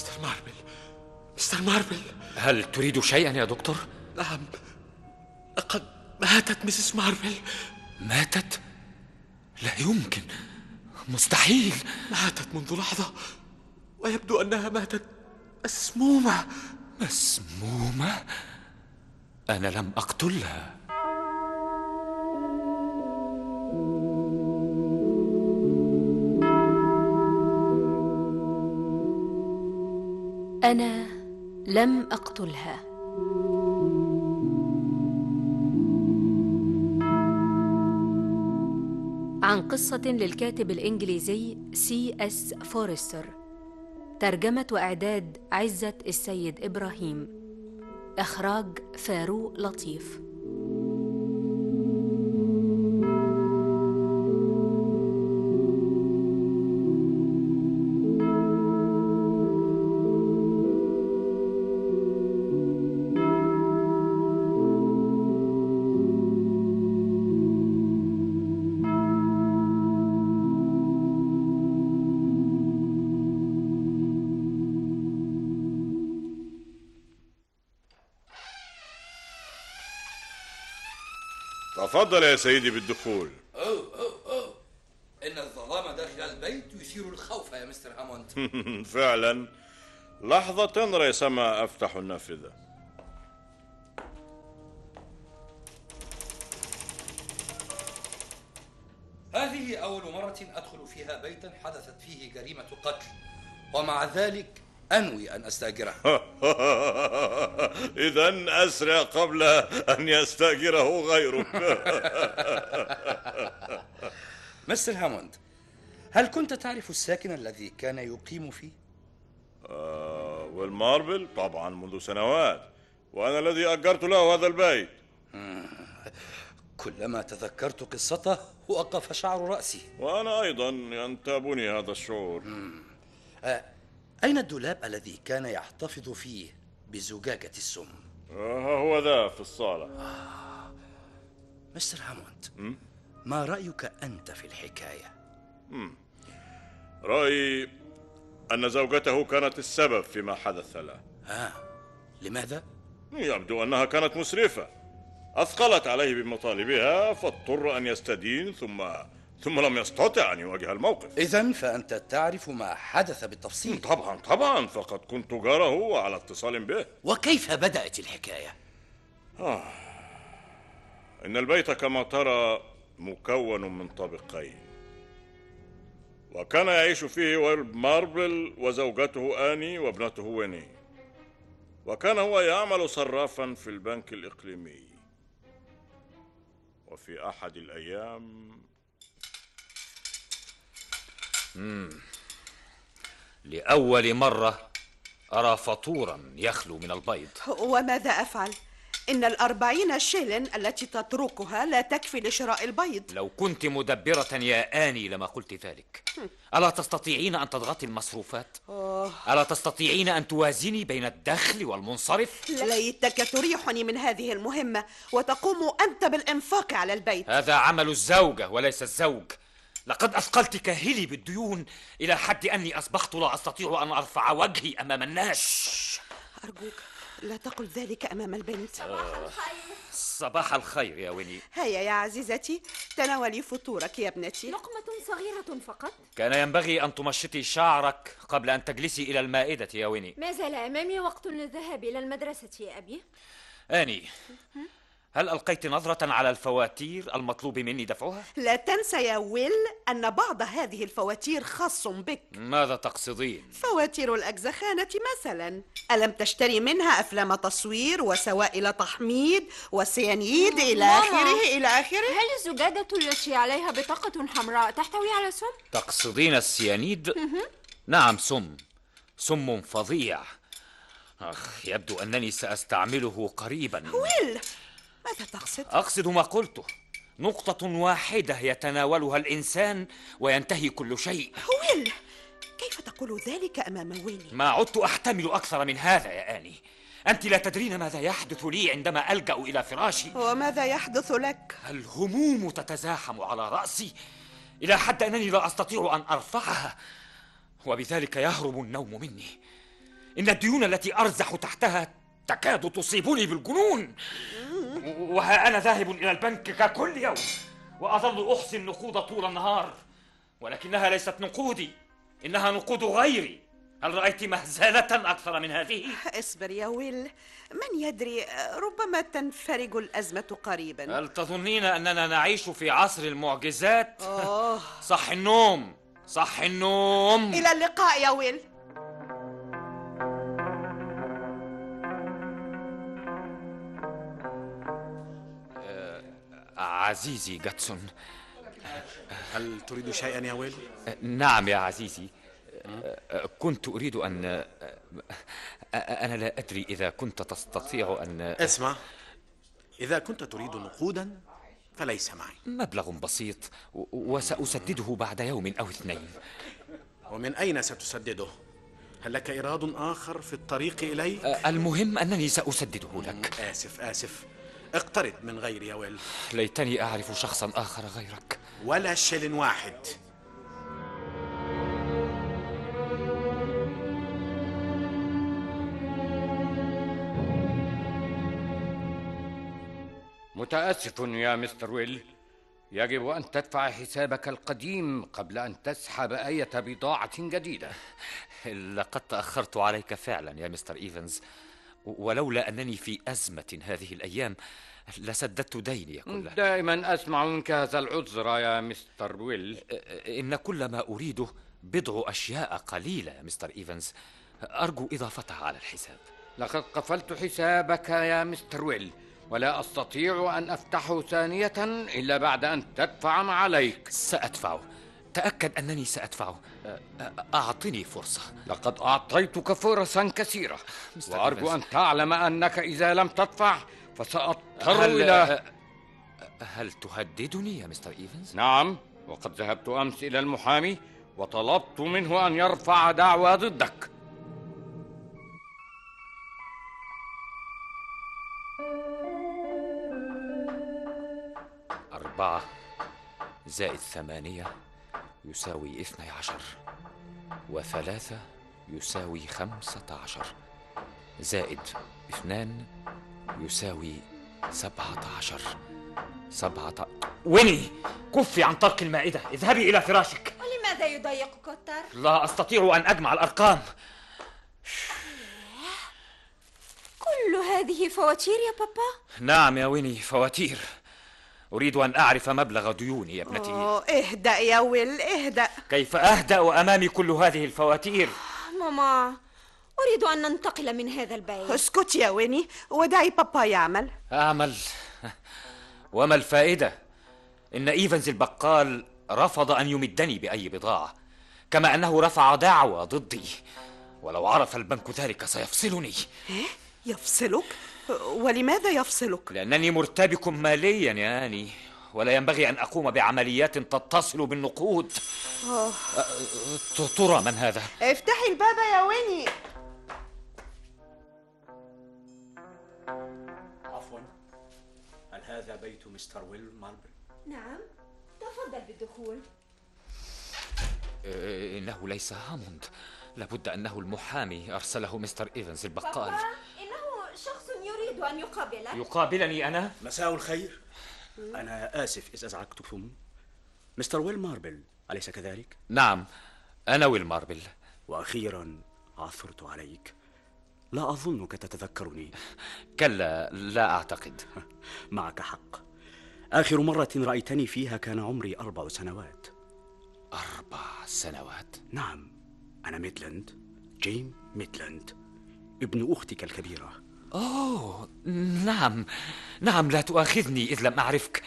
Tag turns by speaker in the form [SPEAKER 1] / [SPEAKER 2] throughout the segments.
[SPEAKER 1] مستر ماربل. مستر ماربل.
[SPEAKER 2] هل تريد شيئا يا دكتور؟
[SPEAKER 1] نعم. لقد ماتت مسز ماربل.
[SPEAKER 2] ماتت؟ لا يمكن. مستحيل.
[SPEAKER 1] ماتت منذ لحظة. ويبدو أنها ماتت مسمومة.
[SPEAKER 2] مسمومة؟ أنا لم أقتلها.
[SPEAKER 3] أنا لم أقتلها. عن قصة للكاتب الإنجليزي سي إس فورستر ترجمة وإعداد عزة السيد إبراهيم. إخراج فاروق لطيف.
[SPEAKER 4] تفضل يا سيدي بالدخول.
[SPEAKER 5] أوه أوه أوه إن الظلام داخل البيت يثير الخوف يا مستر هاموند.
[SPEAKER 4] فعلا. لحظة ريثما أفتح النافذة.
[SPEAKER 5] هذه أول مرة أدخل فيها بيتا حدثت فيه جريمة قتل ومع ذلك أنوي أن أستأجره.
[SPEAKER 4] إذا أسرع قبل أن يستأجره غيرك
[SPEAKER 5] مستر هاموند هل كنت تعرف الساكن الذي كان يقيم فيه؟
[SPEAKER 4] آه، والماربل؟ طبعا منذ سنوات. وأنا الذي أجرت له هذا البيت.
[SPEAKER 5] كلما تذكرت قصته وقف شعر رأسي.
[SPEAKER 4] وأنا أيضا ينتابني هذا الشعور.
[SPEAKER 5] آه، أين الدولاب الذي كان يحتفظ فيه بزجاجة السم؟
[SPEAKER 4] آه، هو ذا في الصالة.
[SPEAKER 5] مستر هاموند ما رأيك أنت في الحكاية؟
[SPEAKER 4] رأيي أن زوجته كانت السبب فيما حدث له.
[SPEAKER 5] آه. لماذا؟
[SPEAKER 4] يبدو أنها كانت مسرفة. أثقلت عليه بمطالبها فاضطر أن يستدين ثم ثم لم يستطع أن يواجه الموقف.
[SPEAKER 5] إذا فأنت تعرف ما حدث بالتفصيل.
[SPEAKER 4] طبعا طبعا فقد كنت جاره وعلى اتصال به.
[SPEAKER 5] وكيف بدأت الحكاية؟
[SPEAKER 4] إن البيت كما ترى مكون من طابقين. وكان يعيش فيه ويل ماربل وزوجته آني وابنته ويني. وكان هو يعمل صرافا في البنك الإقليمي. وفي أحد الأيام
[SPEAKER 2] لأول مرة أرى فطورا يخلو من البيض.
[SPEAKER 6] وماذا أفعل؟ إن الأربعين شيلن التي تتركها لا تكفي لشراء البيض.
[SPEAKER 2] لو كنت مدبرة يا آني لما قلت ذلك. ألا تستطيعين أن تضغطي المصروفات؟ ألا تستطيعين أن توازني بين الدخل والمنصرف؟
[SPEAKER 6] ليتك تريحني من هذه المهمة وتقوم أنت بالإنفاق على البيت.
[SPEAKER 2] هذا عمل الزوجة وليس الزوج. لقد أثقلت كاهلي بالديون إلى حد أني أصبحت لا أستطيع أن أرفع وجهي أمام الناس.
[SPEAKER 6] أرجوك لا تقل ذلك أمام البنت.
[SPEAKER 2] صباح الخير يا ويني.
[SPEAKER 6] هيا يا عزيزتي تناولي فطورك يا ابنتي.
[SPEAKER 3] لقمة صغيرة فقط.
[SPEAKER 2] كان ينبغي أن تمشطي شعرك قبل أن تجلسي إلى المائدة يا ويني.
[SPEAKER 3] ما زال أمامي وقت للذهاب إلى المدرسة يا أبي.
[SPEAKER 2] آني هل ألقيت نظرة على الفواتير المطلوب مني دفعها؟
[SPEAKER 6] لا تنسى يا ويل أن بعض هذه الفواتير خاص بك
[SPEAKER 2] ماذا تقصدين؟
[SPEAKER 6] فواتير الأجزخانة مثلا ألم تشتري منها أفلام تصوير وسوائل تحميض وسيانيد إلى
[SPEAKER 3] ماما.
[SPEAKER 6] آخره إلى آخره
[SPEAKER 3] هل الزجاجة التي عليها بطاقة حمراء تحتوي على سم؟
[SPEAKER 2] تقصدين السيانيد؟ نعم سم سم فظيع أخ يبدو أنني سأستعمله قريبا
[SPEAKER 6] ويل ماذا تقصد؟
[SPEAKER 2] أقصد ما قلته نقطة واحدة يتناولها الإنسان وينتهي كل شيء.
[SPEAKER 6] ويل كيف تقول ذلك أمام ويني؟
[SPEAKER 2] ما عدت أحتمل أكثر من هذا يا آني. أنت لا تدرين ماذا يحدث لي عندما ألجأ إلى فراشي.
[SPEAKER 6] وماذا يحدث لك؟
[SPEAKER 2] الهموم تتزاحم على رأسي. إلى حد أنني لا أستطيع أن أرفعها. وبذلك يهرب النوم مني. إن الديون التي أرزح تحتها تكاد تصيبني بالجنون. وها أنا ذاهب إلى البنك ككل يوم وأظل أحصي النقود طول النهار ولكنها ليست نقودي إنها نقود غيري هل رأيت مهزلة أكثر من هذه؟
[SPEAKER 6] اصبر يا ويل من يدري ربما تنفرج الأزمة قريبا
[SPEAKER 2] هل تظنين أننا نعيش في عصر المعجزات؟
[SPEAKER 6] أوه.
[SPEAKER 2] صح النوم صح النوم
[SPEAKER 6] إلى اللقاء يا ويل
[SPEAKER 2] عزيزي جاتسون
[SPEAKER 7] هل تريد شيئا يا ويل؟
[SPEAKER 2] نعم يا عزيزي كنت أريد أن أنا لا أدري إذا كنت تستطيع أن
[SPEAKER 7] اسمع إذا كنت تريد نقودا فليس معي
[SPEAKER 2] مبلغ بسيط وسأسدده بعد يوم أو اثنين
[SPEAKER 7] ومن أين ستسدده؟ هل لك إيراد آخر في الطريق إلي؟
[SPEAKER 2] المهم أنني سأسدده لك
[SPEAKER 7] آسف آسف اقترض من غيري يا ويل.
[SPEAKER 2] ليتني أعرف شخصا آخر غيرك.
[SPEAKER 7] ولا شيلن واحد.
[SPEAKER 8] متأسف يا مستر ويل. يجب أن تدفع حسابك القديم قبل أن تسحب أية بضاعة جديدة.
[SPEAKER 2] لقد تأخرت عليك فعلا يا مستر إيفنز. ولولا أنني في أزمة هذه الأيام لسددت ديني كله
[SPEAKER 8] دائما أسمع منك هذا العذر يا مستر ويل.
[SPEAKER 2] إن كل ما أريده بضع أشياء قليلة يا مستر إيفنز. أرجو إضافتها على الحساب.
[SPEAKER 8] لقد قفلت حسابك يا مستر ويل ولا أستطيع أن افتحه ثانية إلا بعد أن تدفع ما عليك.
[SPEAKER 2] سأدفعه. تأكد أنني سأدفعه أعطني فرصة
[SPEAKER 8] لقد أعطيتك فرصا
[SPEAKER 2] مستر
[SPEAKER 8] وأرجو
[SPEAKER 2] إيفنز.
[SPEAKER 8] أن تعلم أنك إذا لم تدفع فسأضطر
[SPEAKER 2] هل
[SPEAKER 8] إلى
[SPEAKER 2] هل تهددني يا مستر إيفنز؟
[SPEAKER 8] نعم وقد ذهبت أمس إلى المحامي وطلبت منه أن يرفع دعوى ضدك
[SPEAKER 2] أربعة زائد ثمانية يساوي اثني عشر وثلاثة يساوي خمسة عشر. زائد اثنان يساوي سبعة عشر. سبعة ويني؟ كفي عن طرق المائدة. اذهبي إلى فراشك.
[SPEAKER 9] ولماذا يضايقك الطرق؟
[SPEAKER 2] لا أستطيع أن أجمع الأرقام.
[SPEAKER 9] كل هذه فواتير يا بابا؟
[SPEAKER 2] نعم يا ويني فواتير. أريد أن أعرف مبلغ ديوني يا ابنتي.
[SPEAKER 6] أوه اهدأ يا ويل اهدأ.
[SPEAKER 2] كيف أهدأ أمامي كل هذه الفواتير؟
[SPEAKER 9] ماما أريد أن ننتقل من هذا البيت.
[SPEAKER 6] اسكت يا ويني ودعي بابا يعمل.
[SPEAKER 2] أعمل. وما الفائدة؟ إن إيفنز البقال رفض أن يمدني بأي بضاعة كما أنه رفع دعوى ضدي. ولو عرف البنك ذلك سيفصلني.
[SPEAKER 6] إيه؟ يفصلك؟ ولماذا يفصلك؟
[SPEAKER 2] لأنني مرتبك ماليا يا آني ولا ينبغي أن أقوم بعمليات تتصل بالنقود.
[SPEAKER 6] أوه.
[SPEAKER 2] ترى من هذا؟
[SPEAKER 6] افتحي الباب يا ويني.
[SPEAKER 10] عفوا. هل هذا بيت مستر ويل ماربل؟
[SPEAKER 9] نعم. تفضل بالدخول.
[SPEAKER 2] إنه ليس هاموند. لابد أنه المحامي أرسله مستر إيفنز البقال.
[SPEAKER 9] بابا شخص يريد أن يقابلك.
[SPEAKER 2] يقابلني أنا؟
[SPEAKER 10] مساء الخير. أنا آسف إذا أزعجتكم مستر ويل ماربل أليس كذلك؟
[SPEAKER 2] نعم أنا ويل ماربل.
[SPEAKER 10] وأخيرا عثرت عليك. لا أظنك تتذكرني.
[SPEAKER 2] كلا لا أعتقد.
[SPEAKER 10] معك حق. آخر مرة رأيتني فيها كان عمري أربع سنوات.
[SPEAKER 2] أربع سنوات؟
[SPEAKER 10] نعم أنا ميدلاند جيم ميدلاند ابن أختك الكبيرة.
[SPEAKER 2] أوه نعم نعم لا تؤاخذني إذ لم أعرفك.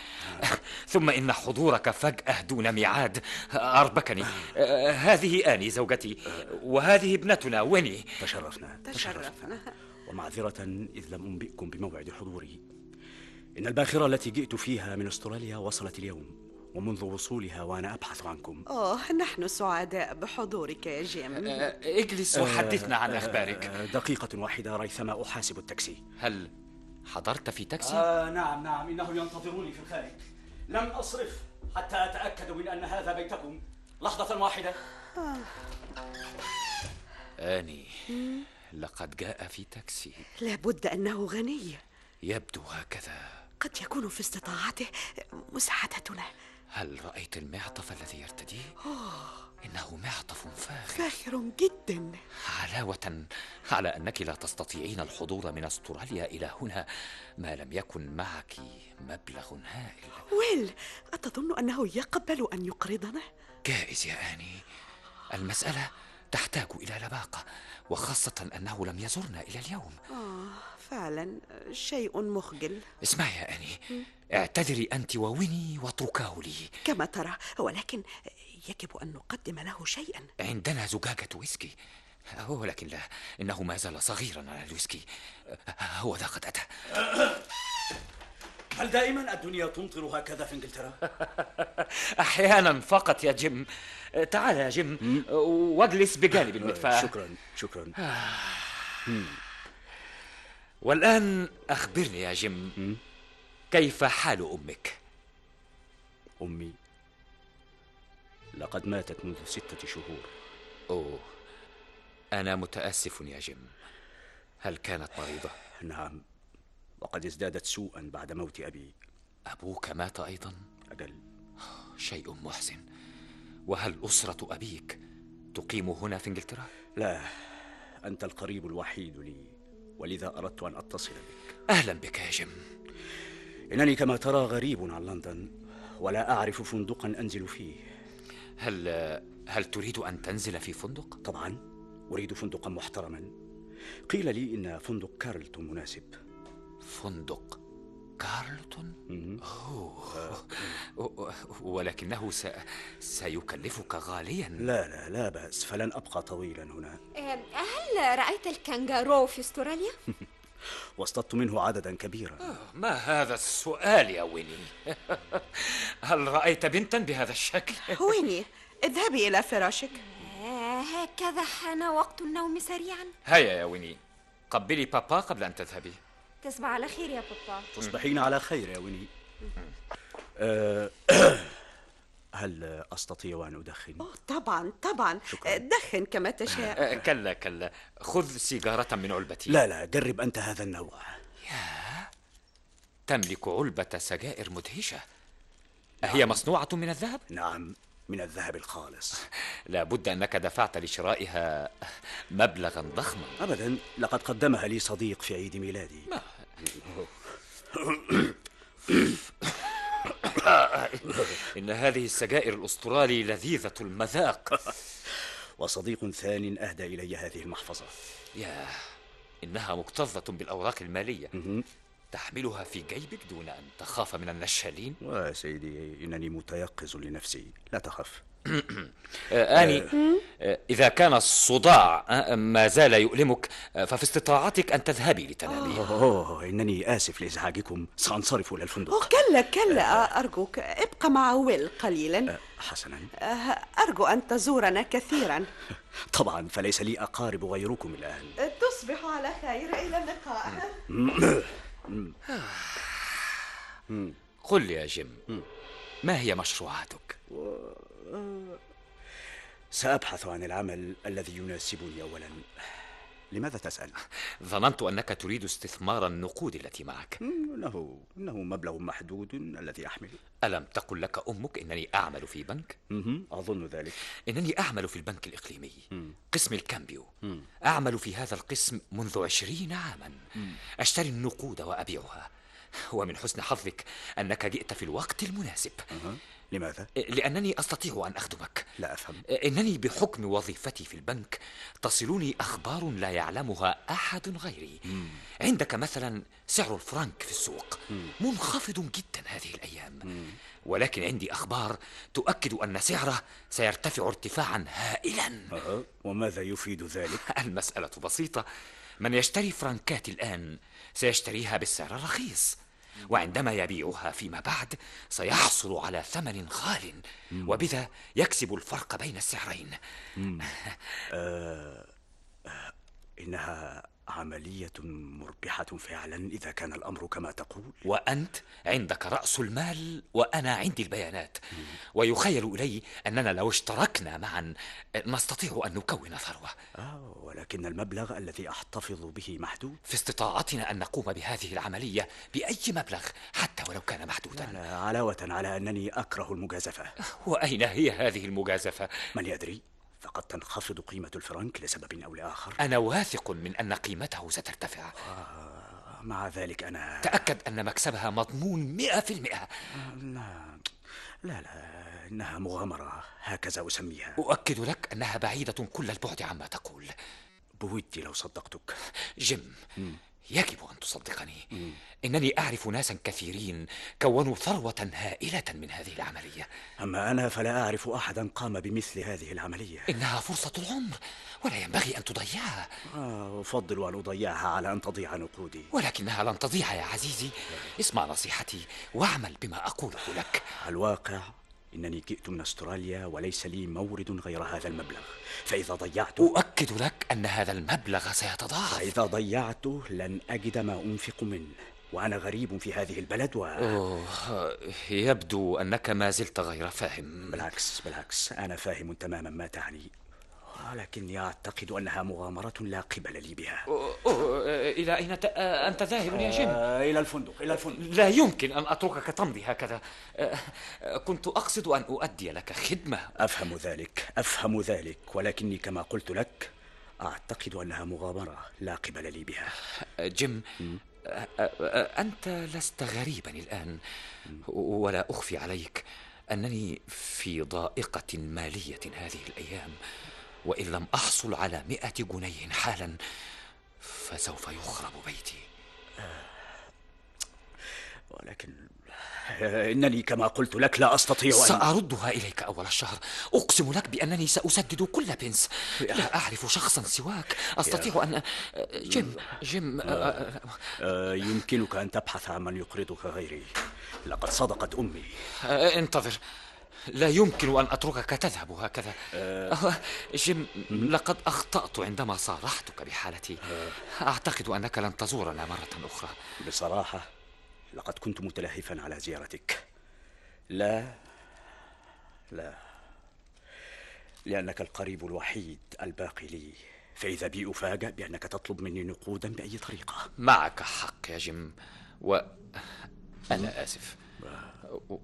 [SPEAKER 2] ثم إن حضورك فجأة دون ميعاد. أربكني. هذه آني زوجتي. وهذه ابنتنا ويني؟
[SPEAKER 10] تشرفنا
[SPEAKER 6] تشرفنا.
[SPEAKER 10] ومعذرة إذ لم أنبئكم بموعد حضوري. إن الباخرة التي جئت فيها من أستراليا وصلت اليوم. ومنذ وصولها وأنا أبحث عنكم.
[SPEAKER 6] أوه نحن سعداء بحضورك يا جيم.
[SPEAKER 2] آه، اجلس وحدثنا عن
[SPEAKER 10] آه،
[SPEAKER 2] أخبارك.
[SPEAKER 10] دقيقة واحدة ريثما أحاسب التاكسي.
[SPEAKER 2] هل حضرت في تاكسي؟
[SPEAKER 10] آه نعم نعم إنه ينتظرني في الخارج. لم أصرف حتى أتأكد من أن هذا بيتكم. لحظة واحدة.
[SPEAKER 2] آني لقد جاء في تاكسي.
[SPEAKER 6] لابد أنه غني.
[SPEAKER 2] يبدو هكذا.
[SPEAKER 6] قد يكون في استطاعته مساعدتنا.
[SPEAKER 2] هل رأيت المعطف الذي يرتديه؟ إنه معطف فاخر.
[SPEAKER 6] فاخر جدا.
[SPEAKER 2] علاوة على أنك لا تستطيعين الحضور من أستراليا إلى هنا ما لم يكن معك مبلغ هائل.
[SPEAKER 6] ويل أتظن أنه يقبل أن يقرضنا؟
[SPEAKER 2] جائز يا آني. المسألة تحتاج إلى لباقة وخاصة أنه لم يزرنا إلى اليوم.
[SPEAKER 6] آه فعلا شيء مخجل.
[SPEAKER 2] اسمعي يا آني. اعتذري أنت وويني واتركاه لي.
[SPEAKER 6] كما ترى ولكن يجب أن نقدم له شيئا.
[SPEAKER 2] عندنا زجاجة ويسكي. ولكن لا إنه ما زال صغيرا على الويسكي. هو ذا قد أتى.
[SPEAKER 10] هل دائما الدنيا تمطر هكذا في إنجلترا؟
[SPEAKER 2] أحيانا فقط يا جيم. تعال يا جيم واجلس بجانب المدفأة
[SPEAKER 10] شكرا شكرا.
[SPEAKER 2] والآن أخبرني يا جيم. كيف حال أمك؟
[SPEAKER 10] أمي لقد ماتت منذ ستة شهور
[SPEAKER 2] أوه أنا متأسف يا جيم هل كانت مريضة؟
[SPEAKER 10] نعم وقد ازدادت سوءا بعد موت أبي
[SPEAKER 2] أبوك مات أيضا؟
[SPEAKER 10] أجل
[SPEAKER 2] شيء محزن وهل أسرة أبيك تقيم هنا في إنجلترا؟
[SPEAKER 10] لا أنت القريب الوحيد لي ولذا أردت أن أتصل بك
[SPEAKER 2] أهلا بك يا جيم
[SPEAKER 10] إنني كما ترى غريب عن لندن ولا أعرف فندقا أنزل فيه
[SPEAKER 2] هل هل تريد أن تنزل في فندق؟
[SPEAKER 10] طبعا أريد فندقا محترما قيل لي إن فندق كارلتون مناسب
[SPEAKER 2] فندق كارلتون؟ أوه. ولكنه س... سيكلفك غاليا
[SPEAKER 10] لا لا لا بأس فلن أبقى طويلا هنا
[SPEAKER 9] هل رأيت الكنغارو في أستراليا؟
[SPEAKER 10] واصطدت منه عددا كبيرا.
[SPEAKER 2] ما هذا السؤال يا ويني؟ هل رأيت بنتا بهذا الشكل؟
[SPEAKER 6] ويني؟ اذهبي إلى فراشك.
[SPEAKER 9] آه، هكذا حان وقت النوم سريعا.
[SPEAKER 2] هيا يا ويني. قبلي بابا قبل أن تذهبي.
[SPEAKER 9] تصبح على خير يا بابا.
[SPEAKER 10] تصبحين على خير يا ويني. أه هل أستطيع أن أدخن؟
[SPEAKER 6] أوه طبعا طبعا.
[SPEAKER 10] شكراً.
[SPEAKER 6] دخن كما تشاء.
[SPEAKER 2] أه، كلا كلا. خذ سيجارة من علبتي.
[SPEAKER 10] لا لا جرب أنت هذا النوع.
[SPEAKER 2] تملك علبة سجائر مدهشة. أهي مصنوعة من الذهب؟
[SPEAKER 10] نعم من الذهب الخالص.
[SPEAKER 2] لا بد أنك دفعت لشرائها مبلغا ضخما.
[SPEAKER 10] أبدا لقد قدمها لي صديق في عيد ميلادي.
[SPEAKER 2] إن هذه السجائر الأسطرالي لذيذة المذاق.
[SPEAKER 10] وصديق ثان أهدى إلي هذه المحفظة.
[SPEAKER 2] يا إنها مكتظة بالأوراق المالية. تحملها في جيبك دون أن تخاف من النشالين؟
[SPEAKER 10] وسيدي إنني متيقظ لنفسي. لا تخف.
[SPEAKER 2] آني آه، إذا كان الصداع آه، ما زال يؤلمك آه، ففي استطاعتك أن تذهبي لتنامي.
[SPEAKER 10] أوه إنني آسف لإزعاجكم. سأنصرف إلى
[SPEAKER 6] أوه
[SPEAKER 10] الفندق
[SPEAKER 6] كلا كلا أرجوك. ابقى مع ويل قليلا.
[SPEAKER 10] حسنا.
[SPEAKER 6] آه، أرجو أن تزورنا كثيرا.
[SPEAKER 10] طبعا فليس لي أقارب غيركم الآن.
[SPEAKER 6] تصبح على خير. إلى اللقاء.
[SPEAKER 2] قل لي يا جيم ما هي مشروعاتك؟
[SPEAKER 10] سأبحث عن العمل الذي يناسبني أولا. لماذا تسأل؟
[SPEAKER 2] ظننت أنك تريد استثمار النقود التي معك.
[SPEAKER 10] إنه إنه مبلغ محدود الذي أحمله
[SPEAKER 2] ألم تقل لك أمك إنني أعمل في بنك؟
[SPEAKER 10] أظن ذلك.
[SPEAKER 2] إنني أعمل في البنك الإقليمي. قسم الكامبيو. أعمل في هذا القسم منذ عشرين عاما. أشتري النقود وأبيعها. ومن حسن حظك أنك جئت في الوقت المناسب.
[SPEAKER 10] أها. لماذا؟
[SPEAKER 2] لأنني أستطيع أن أخدمك.
[SPEAKER 10] لا أفهم.
[SPEAKER 2] إنني بحكم وظيفتي في البنك تصلني أخبار لا يعلمها أحد غيري. عندك مثلا سعر الفرنك في السوق. منخفض جدا هذه الأيام. ولكن عندي أخبار تؤكد أن سعره سيرتفع ارتفاعا هائلا.
[SPEAKER 10] أها. وماذا يفيد ذلك؟
[SPEAKER 2] المسألة بسيطة. من يشتري فرنكات الآن سيشتريها بالسعر الرخيص. وعندما يبيعها فيما بعد سيحصل على ثمن غال وبذا يكسب الفرق بين السعرين.
[SPEAKER 10] إنها عملية مربحة فعلا إذا كان الأمر كما تقول.
[SPEAKER 2] وأنت عندك رأس المال وأنا عندي البيانات. ويخيل إلي أننا لو اشتركنا معا نستطيع أن نكون ثروة.
[SPEAKER 10] آه ولكن المبلغ الذي أحتفظ به محدود.
[SPEAKER 2] في استطاعتنا أن نقوم بهذه العملية بأي مبلغ حتى ولو كان محدودا.
[SPEAKER 10] على علاوة على أنني أكره المجازفة.
[SPEAKER 2] وأين هي هذه المجازفة؟
[SPEAKER 10] من يدري. فقد تنخفض قيمة الفرنك لسبب أو لآخر.
[SPEAKER 2] أنا واثق من أن قيمته سترتفع.
[SPEAKER 10] آه مع ذلك أنا
[SPEAKER 2] تأكد أن مكسبها مضمون مئة في المئة.
[SPEAKER 10] لا لا لا إنها مغامرة هكذا أسميها.
[SPEAKER 2] أؤكد لك أنها بعيدة كل البعد عما تقول.
[SPEAKER 10] بودي لو صدقتك.
[SPEAKER 2] جيم يجب أن تصدقني. إنني أعرف ناسا كثيرين كونوا ثروة هائلة من هذه العملية.
[SPEAKER 10] أما أنا فلا أعرف أحدا قام بمثل هذه العملية.
[SPEAKER 2] إنها فرصة العمر ولا ينبغي أن تضيعها.
[SPEAKER 10] آه أفضل أن أضيعها على أن تضيع نقودي.
[SPEAKER 2] ولكنها لن تضيع يا عزيزي. اسمع نصيحتي واعمل بما أقوله لك.
[SPEAKER 10] الواقع إنني جئت من أستراليا وليس لي مورد غير هذا المبلغ. فإذا ضيعته
[SPEAKER 2] أؤكد لك أن هذا المبلغ سيتضاعف.
[SPEAKER 10] فإذا ضيعته لن أجد ما أنفق منه وأنا غريب في هذه البلد و...
[SPEAKER 2] أوه يبدو أنك ما زلت غير فاهم.
[SPEAKER 10] بالعكس بالعكس أنا فاهم تماما ما تعني. ولكني أعتقد أنها مغامرة لا قبل لي بها.
[SPEAKER 2] أوه أوه إلى أين ت... أنت ذاهب يا جيم؟
[SPEAKER 10] آه إلى الفندق إلى الفندق.
[SPEAKER 2] لا يمكن أن أتركك تمضي هكذا. آه، كنت أقصد أن أؤدي لك خدمة.
[SPEAKER 10] أفهم ذلك أفهم ذلك ولكني كما قلت لك أعتقد أنها مغامرة لا قبل لي بها.
[SPEAKER 2] جيم آه، آه، أنت لست غريبا الآن. ولا أخفي عليك أنني في ضائقة مالية هذه الأيام. وإن لم أحصل على مئة جنيه حالا فسوف يخرب بيتي.
[SPEAKER 10] ولكن إنني كما قلت لك لا أستطيع أن
[SPEAKER 2] سأردها إليك أول الشهر. أقسم لك بأنني سأسدد كل بنس. لا أعرف شخصا سواك. أستطيع أن جيم جيم
[SPEAKER 10] آه، يمكنك أن تبحث عن من يقرضك غيري. لقد صدقت أمي.
[SPEAKER 2] انتظر. لا يمكن أن أتركك تذهب هكذا. أه، جيم لقد أخطأت عندما صارحتك بحالتي. أعتقد أنك لن تزورنا مرة أخرى.
[SPEAKER 10] بصراحة لقد كنت متلهفا على زيارتك. لا لا. لأنك القريب الوحيد الباقي لي. فإذا بي أفاجأ بأنك تطلب مني نقودا بأي طريقة.
[SPEAKER 2] معك حق يا جيم و أنا آسف.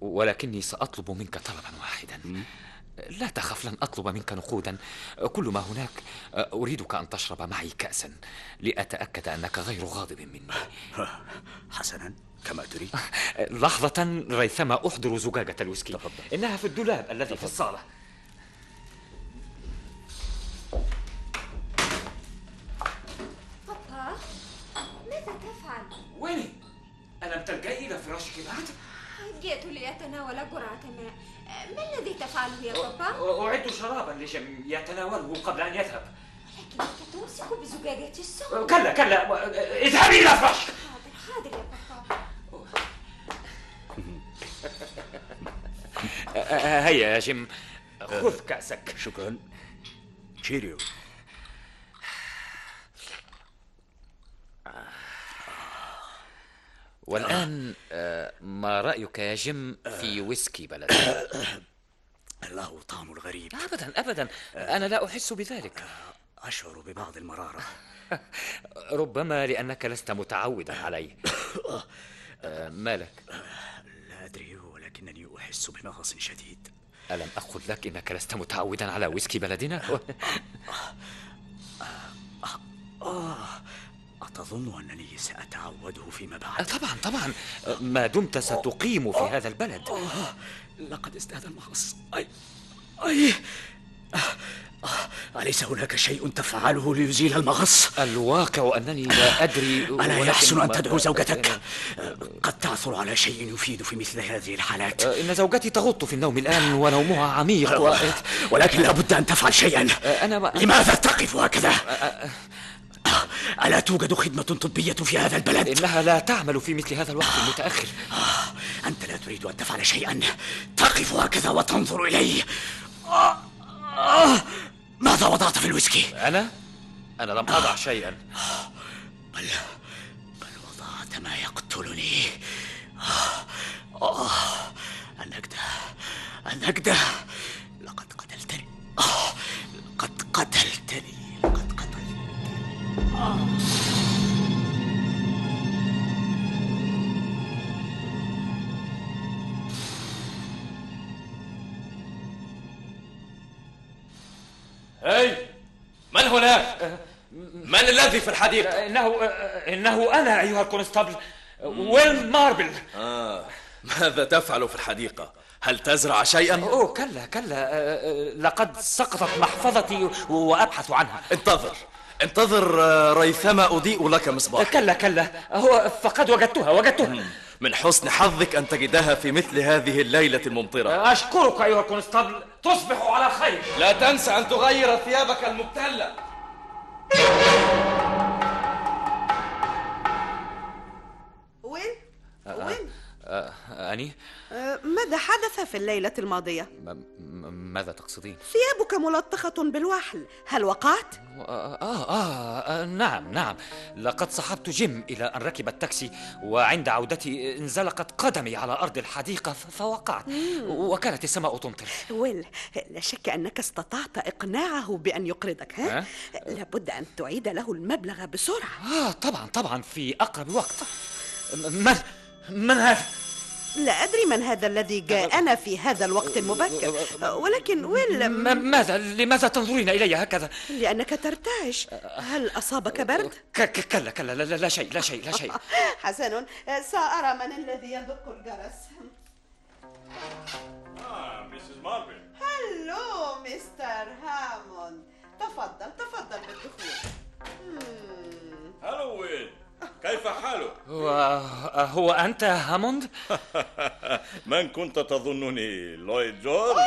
[SPEAKER 2] ولكني سأطلب منك طلبا واحدا لا تخف لن أطلب منك نقودا كل ما هناك أريدك أن تشرب معي كأسا لأتأكد أنك غير غاضب مني
[SPEAKER 10] حسنا كما تريد
[SPEAKER 2] لحظة ريثما أحضر زجاجة الويسكي
[SPEAKER 10] تفضل.
[SPEAKER 2] إنها في الدولاب الذي في الصالة
[SPEAKER 9] بابا ماذا تفعل؟
[SPEAKER 2] ويني؟ ألم تلجئي إلى فراشك بعد؟
[SPEAKER 9] جئت لأتناول جرعة ماء ما الذي تفعله يا بابا؟
[SPEAKER 2] أعد شرابا لجم يتناوله قبل أن يذهب.
[SPEAKER 9] لكنك تمسك بزجاجة السم
[SPEAKER 2] كلا كلا. اذهبي إلى فراشك
[SPEAKER 9] حاضر حاضر يا بابا.
[SPEAKER 2] هيا يا جيم خذ كأسك.
[SPEAKER 10] شكرا. Cheerio
[SPEAKER 2] والآن آه، ما رأيك يا جيم في ويسكي بلد
[SPEAKER 10] له طعم غريب
[SPEAKER 2] أبدا أبدا. أنا لا أحس بذلك.
[SPEAKER 10] أشعر ببعض المرارة.
[SPEAKER 2] ربما لأنك لست متعودا عليه. آه، مالك
[SPEAKER 10] لا أدري ولكنني أحس بمغص شديد.
[SPEAKER 2] ألم أقل لك إنك لست متعودا على ويسكي بلدنا؟
[SPEAKER 10] آه أتظن أنني سأتعوده فيما بعد؟
[SPEAKER 2] طبعا طبعا. ما دمت ستقيم في هذا البلد.
[SPEAKER 10] آه لقد ازداد المغص. أي أي. أليس هناك شيء تفعله ليزيل المغص؟
[SPEAKER 2] الواقع أنني لا أدري
[SPEAKER 10] ألا يحسن أن تدعو زوجتك؟ قد تعثر على شيء يفيد في مثل هذه الحالات.
[SPEAKER 2] إن زوجتي تغط في النوم الآن ونومها عميق. و...
[SPEAKER 10] ولكن لابد أن تفعل شيئا.
[SPEAKER 2] أنا ما...
[SPEAKER 10] لماذا تقف هكذا؟ ألا توجد خدمة طبية في هذا البلد؟
[SPEAKER 2] إنها لا تعمل في مثل هذا الوقت المتأخر.
[SPEAKER 10] آه، أنت لا تريد أن تفعل شيئا. تقف هكذا وتنظر إلي آه، آه، ماذا وضعت في الويسكي؟
[SPEAKER 2] أنا؟ أنا لم أضع شيئا.
[SPEAKER 10] بل بل وضعت ما يقتلني. النجدة النجدة
[SPEAKER 8] الذي في الحديقة؟ إنه إنه أنا أيها ال constable. ويل ماربل.
[SPEAKER 11] آه. ماذا تفعل في الحديقة؟ هل تزرع شيئا؟
[SPEAKER 8] أوه كلا كلا. آه، آه، لقد سقطت محفظتي وأبحث عنها.
[SPEAKER 11] انتظر. انتظر آه، ريثما أضيء لك مصباح
[SPEAKER 8] كلا كلا. أوه لقد وجدتها وجدتها.
[SPEAKER 11] من حسن حظك أن تجدها في مثل هذه الليلة الممطرة.
[SPEAKER 8] أشكرك أيها ال constable. تصبح على خير.
[SPEAKER 11] لا تنسى أن تغير ثيابك المبتلة
[SPEAKER 6] وين؟
[SPEAKER 2] آه، أني
[SPEAKER 6] آه، ماذا حدث في الليلة الماضية؟
[SPEAKER 2] ماذا تقصدين؟
[SPEAKER 6] ثيابك ملطخة بالوحل هل وقعت؟
[SPEAKER 2] آه, آه, آه, نعم نعم لقد صحبت جيم إلى أن ركب التاكسي وعند عودتي انزلقت قدمي على أرض الحديقة فوقعت وكانت السماء تمطر
[SPEAKER 6] ويل لا شك أنك استطعت إقناعه بأن يقرضك ها؟
[SPEAKER 2] ها؟
[SPEAKER 6] لابد أن تعيد له المبلغ بسرعة
[SPEAKER 2] آه طبعا طبعا في أقرب وقت من من هذا؟
[SPEAKER 6] لا أدري من هذا الذي جاءنا في هذا الوقت المبكر ولكن ويل
[SPEAKER 2] م- ماذا؟ لماذا تنظرين إلي هكذا؟
[SPEAKER 6] لأنك ترتعش. هل أصابك برد؟
[SPEAKER 2] ك- ك- كلا كلا. لا, لا, لا شيء لا شيء لا شيء.
[SPEAKER 6] حسن سأرى من الذي يدق الجرس.
[SPEAKER 4] آه ميسيس ماربل
[SPEAKER 6] hello مستر هاموند تفضل تفضل.
[SPEAKER 2] هو, هو أنت هاموند؟
[SPEAKER 4] من كنت تظنني لويد جورج؟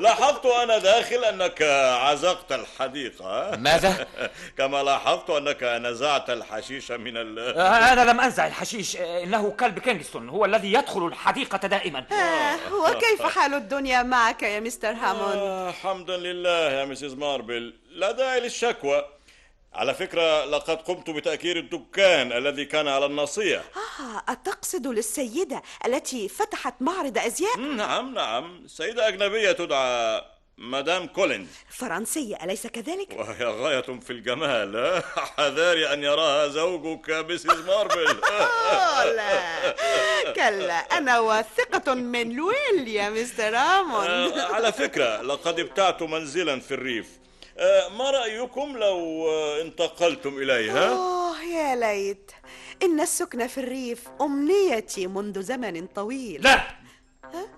[SPEAKER 4] لاحظت وأنا داخل أنك عزقت الحديقة
[SPEAKER 2] ماذا؟
[SPEAKER 4] كما لاحظت أنك نزعت الحشيش من ال
[SPEAKER 2] آه، أنا لم أنزع الحشيش آه، إنه كلب كينغستون هو الذي يدخل الحديقة دائما
[SPEAKER 6] آه وكيف حال الدنيا معك يا مستر هاموند؟
[SPEAKER 4] آه حمدا لله يا مسز ماربل لا داعي للشكوى على فكرة لقد قمت بتأجير الدكان الذي كان على الناصية.
[SPEAKER 6] آه أتقصد للسيدة التي فتحت معرض أزياء؟
[SPEAKER 4] نعم نعم. سيدة أجنبية تدعى مدام كولينز
[SPEAKER 6] فرنسية أليس كذلك؟
[SPEAKER 4] وهي غاية في الجمال. حذاري أن يراها زوجك مسز ماربل
[SPEAKER 6] آه لا كلا أنا واثقة من ويل يا مستر هاموند
[SPEAKER 4] آه، على فكرة لقد ابتعت منزلا في الريف. آه، ما رأيكم لو آه، انتقلتم إليها؟
[SPEAKER 6] آه يا ليت. إن السكن في الريف أمنيتي منذ زمن طويل.
[SPEAKER 2] لا.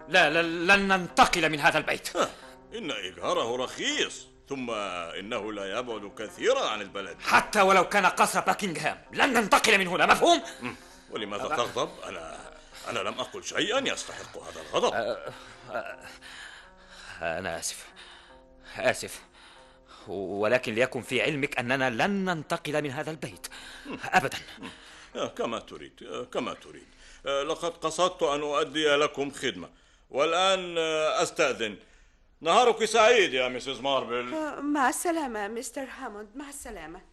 [SPEAKER 2] لا, لا لن ننتقل من هذا البيت.
[SPEAKER 4] إن إيجاره رخيص. ثم إنه لا يبعد كثيرا عن البلد.
[SPEAKER 2] حتى ولو كان قصر باكنغهام لن ننتقل من هنا مفهوم؟
[SPEAKER 4] ولماذا تغضب؟ أنا أنا لم أقل شيئا يستحق هذا الغضب.
[SPEAKER 2] أنا آسف. آسف. ولكن ليكن في علمك أننا لن ننتقل من هذا البيت. أبدا.
[SPEAKER 4] آه، كما تريد آه، كما تريد. آه، لقد قصدت أن أؤدي لكم خدمة. والآن أستأذن. نهارك سعيد يا مسز ماربل.
[SPEAKER 6] مع السلامة مستر هاموند مع السلامة.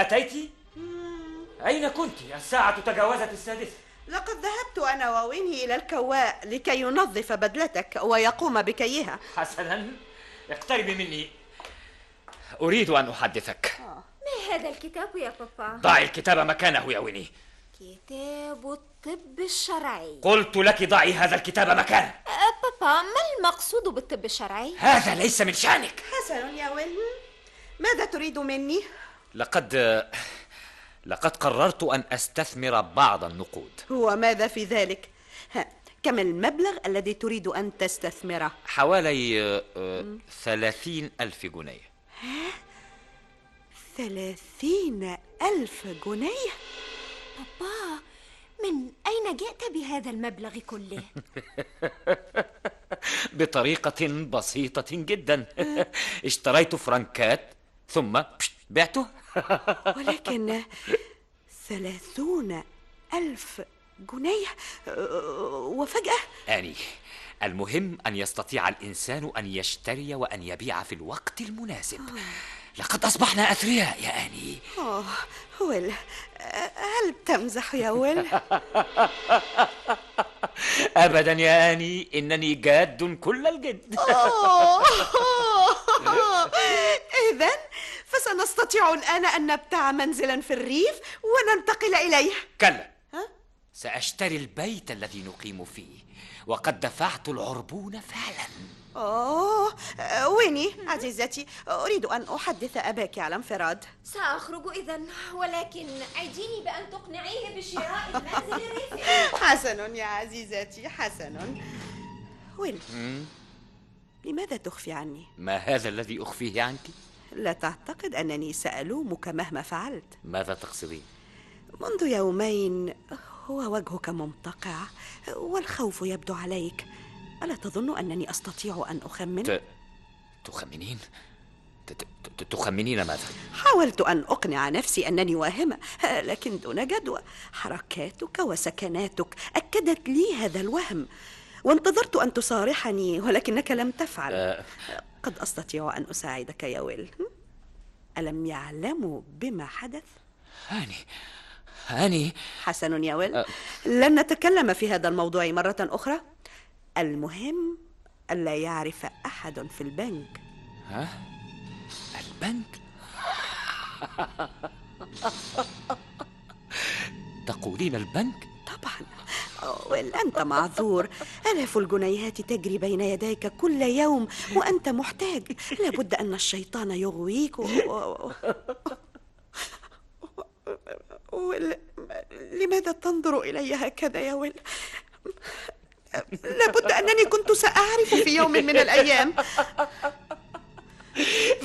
[SPEAKER 8] أتيت؟ أين كنت؟ الساعة تجاوزت السادسة
[SPEAKER 6] لقد ذهبت أنا وويني إلى الكواء لكي ينظف بدلتك ويقوم بكيها
[SPEAKER 8] حسنا اقتربي مني أريد أن أحدثك
[SPEAKER 9] ما هذا الكتاب يا بابا؟
[SPEAKER 8] ضعي الكتاب مكانه يا ويني
[SPEAKER 9] كتاب الطب الشرعي
[SPEAKER 8] قلت لك ضعي هذا الكتاب مكانه
[SPEAKER 9] أه، بابا ما المقصود بالطب الشرعي؟
[SPEAKER 8] هذا ليس من شأنك
[SPEAKER 6] حسن يا ويل ماذا تريد مني؟
[SPEAKER 2] لقد لقد قررت أن أستثمر بعض النقود
[SPEAKER 6] وماذا في ذلك؟ كم المبلغ الذي تريد أن تستثمره؟
[SPEAKER 2] حوالي آه، ثلاثين ألف جنيه
[SPEAKER 6] ثلاثين ألف جنيه؟
[SPEAKER 9] بابا من أين جئت بهذا المبلغ كله؟
[SPEAKER 2] بطريقة بسيطة جدا اشتريت فرنكات ثم بشت، بعته؟
[SPEAKER 6] ولكن ثلاثون ألف جنيه وفجأة؟
[SPEAKER 2] آني المهم أن يستطيع الإنسان أن يشتري وأن يبيع في الوقت المناسب. لقد أصبحنا أثرياء يا آني.
[SPEAKER 6] أوه ويل هل تمزح يا ويل؟
[SPEAKER 2] أبدا يا آني إنني جاد كل الجد.
[SPEAKER 6] إذا فسنستطيع الآن أن نبتاع منزلا في الريف وننتقل إليه.
[SPEAKER 2] كلا. سأشتري البيت الذي نقيم فيه وقد دفعت العربون فعلا.
[SPEAKER 6] أوه ويني عزيزتي؟ أريد أن أحدث أباك على انفراد.
[SPEAKER 9] سأخرج إذا ولكن عديني بأن تقنعيه بشراء المنزل الريفي
[SPEAKER 6] حسن يا عزيزتي حسن ويل لماذا تخفي عني؟
[SPEAKER 2] ما هذا الذي أخفيه عنك؟
[SPEAKER 6] لا تعتقد أنني سألومك مهما فعلت
[SPEAKER 2] ماذا تقصدين؟
[SPEAKER 6] منذ يومين هو وجهك ممتقع والخوف يبدو عليك ألا تظن أنني أستطيع أن أخمن؟
[SPEAKER 2] ت... تخمنين؟ تخمنين ماذا؟
[SPEAKER 6] حاولت أن أقنع نفسي أنني واهمة لكن دون جدوى حركاتك وسكناتك أكدت لي هذا الوهم وانتظرت أن تصارحني ولكنك لم تفعل
[SPEAKER 2] آه.
[SPEAKER 6] قد أستطيع أن أساعدك يا ويل؟ ألم يعلموا بما حدث؟
[SPEAKER 2] هاني هاني
[SPEAKER 6] حسن يا ويل
[SPEAKER 2] أه.
[SPEAKER 6] لن نتكلم في هذا الموضوع مرة أخرى المهم ألا يعرف أحد في البنك
[SPEAKER 2] ها؟ البنك؟ تقولين البنك؟
[SPEAKER 6] طبعا ويل أنت معذور. آلاف الجنيهات تجري بين يديك كل يوم وأنت محتاج. لابد أن الشيطان يغويك. و... ويل لماذا تنظر إلي هكذا يا ويل؟ لابد أنني كنت سأعرف في يوم من الأيام.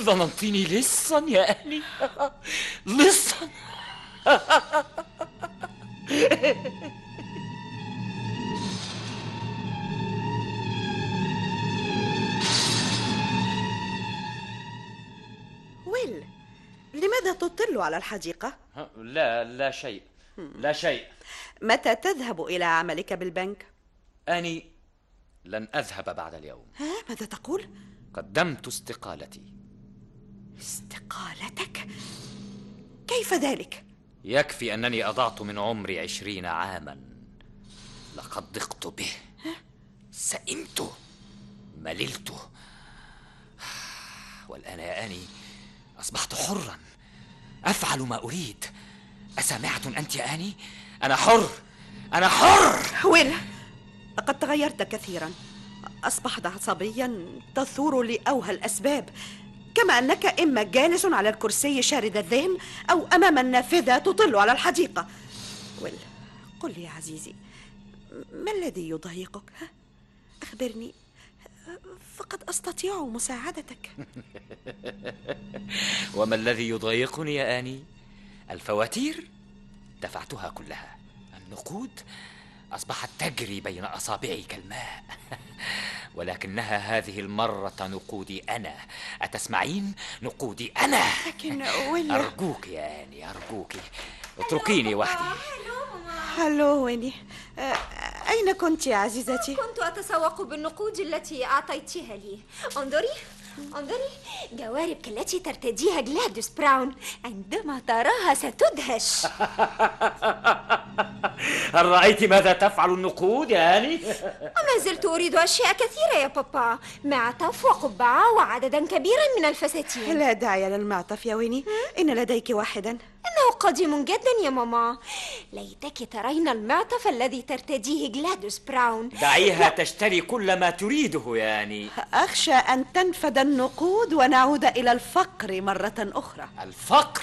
[SPEAKER 2] ظننتني لصا يا أهلي. لصا
[SPEAKER 6] تطل على الحديقة؟
[SPEAKER 2] لا لا شيء لا شيء
[SPEAKER 6] متى تذهب إلى عملك بالبنك؟
[SPEAKER 2] أني لن أذهب بعد اليوم
[SPEAKER 6] ها ماذا تقول؟
[SPEAKER 2] قدمت استقالتي
[SPEAKER 6] استقالتك؟ كيف ذلك؟
[SPEAKER 2] يكفي أنني أضعت من عمري عشرين عاما لقد ضقت به سئمت مللت والآن يا آني أصبحت حرا أفعل ما أريد. أسمعت أنت يا آني؟ أنا حر. أنا حر.
[SPEAKER 6] ويل لقد تغيرت كثيرا. أصبحت عصبيا تثور لأوهى الأسباب. كما أنك إما جالس على الكرسي شارد الذهن أو أمام النافذة تطل على الحديقة. ويل قل لي يا عزيزي ما الذي يضايقك؟ أخبرني. فقد أستطيع مساعدتك.
[SPEAKER 2] وما الذي يضايقني يا آني؟ الفواتير. دفعتها كلها. النقود. أصبحت تجري بين أصابعي كالماء. ولكنها هذه المرة نقودي أنا. أتسمعين؟ نقودي أنا.
[SPEAKER 6] لكن
[SPEAKER 2] أرجوك يا آني أرجوك. اتركيني وحدي.
[SPEAKER 6] هلو ويني؟ آه، أين كنت يا عزيزتي؟
[SPEAKER 9] كنت أتسوق بالنقود التي أعطيتها لي. انظري انظري جواربك التي ترتديها جلاديس براون عندما تراها ستدهش.
[SPEAKER 2] هل رأيت ماذا تفعل النقود يا آني؟
[SPEAKER 9] وما زلت أريد أشياء كثيرة يا بابا. معطف وقبعة وعددا كبيرا من الفساتين.
[SPEAKER 6] لا داعي للمعطف يا ويني. إن لديك واحدا.
[SPEAKER 9] إنه قديم جدا يا ماما. ليتك ترين المعطف الذي ترتديه جلاديس براون.
[SPEAKER 2] دعيها تشتري كل ما تريده يا آني
[SPEAKER 6] أخشى أن تنفد النقود ونعود إلى الفقر مرة أخرى.
[SPEAKER 2] الفقر؟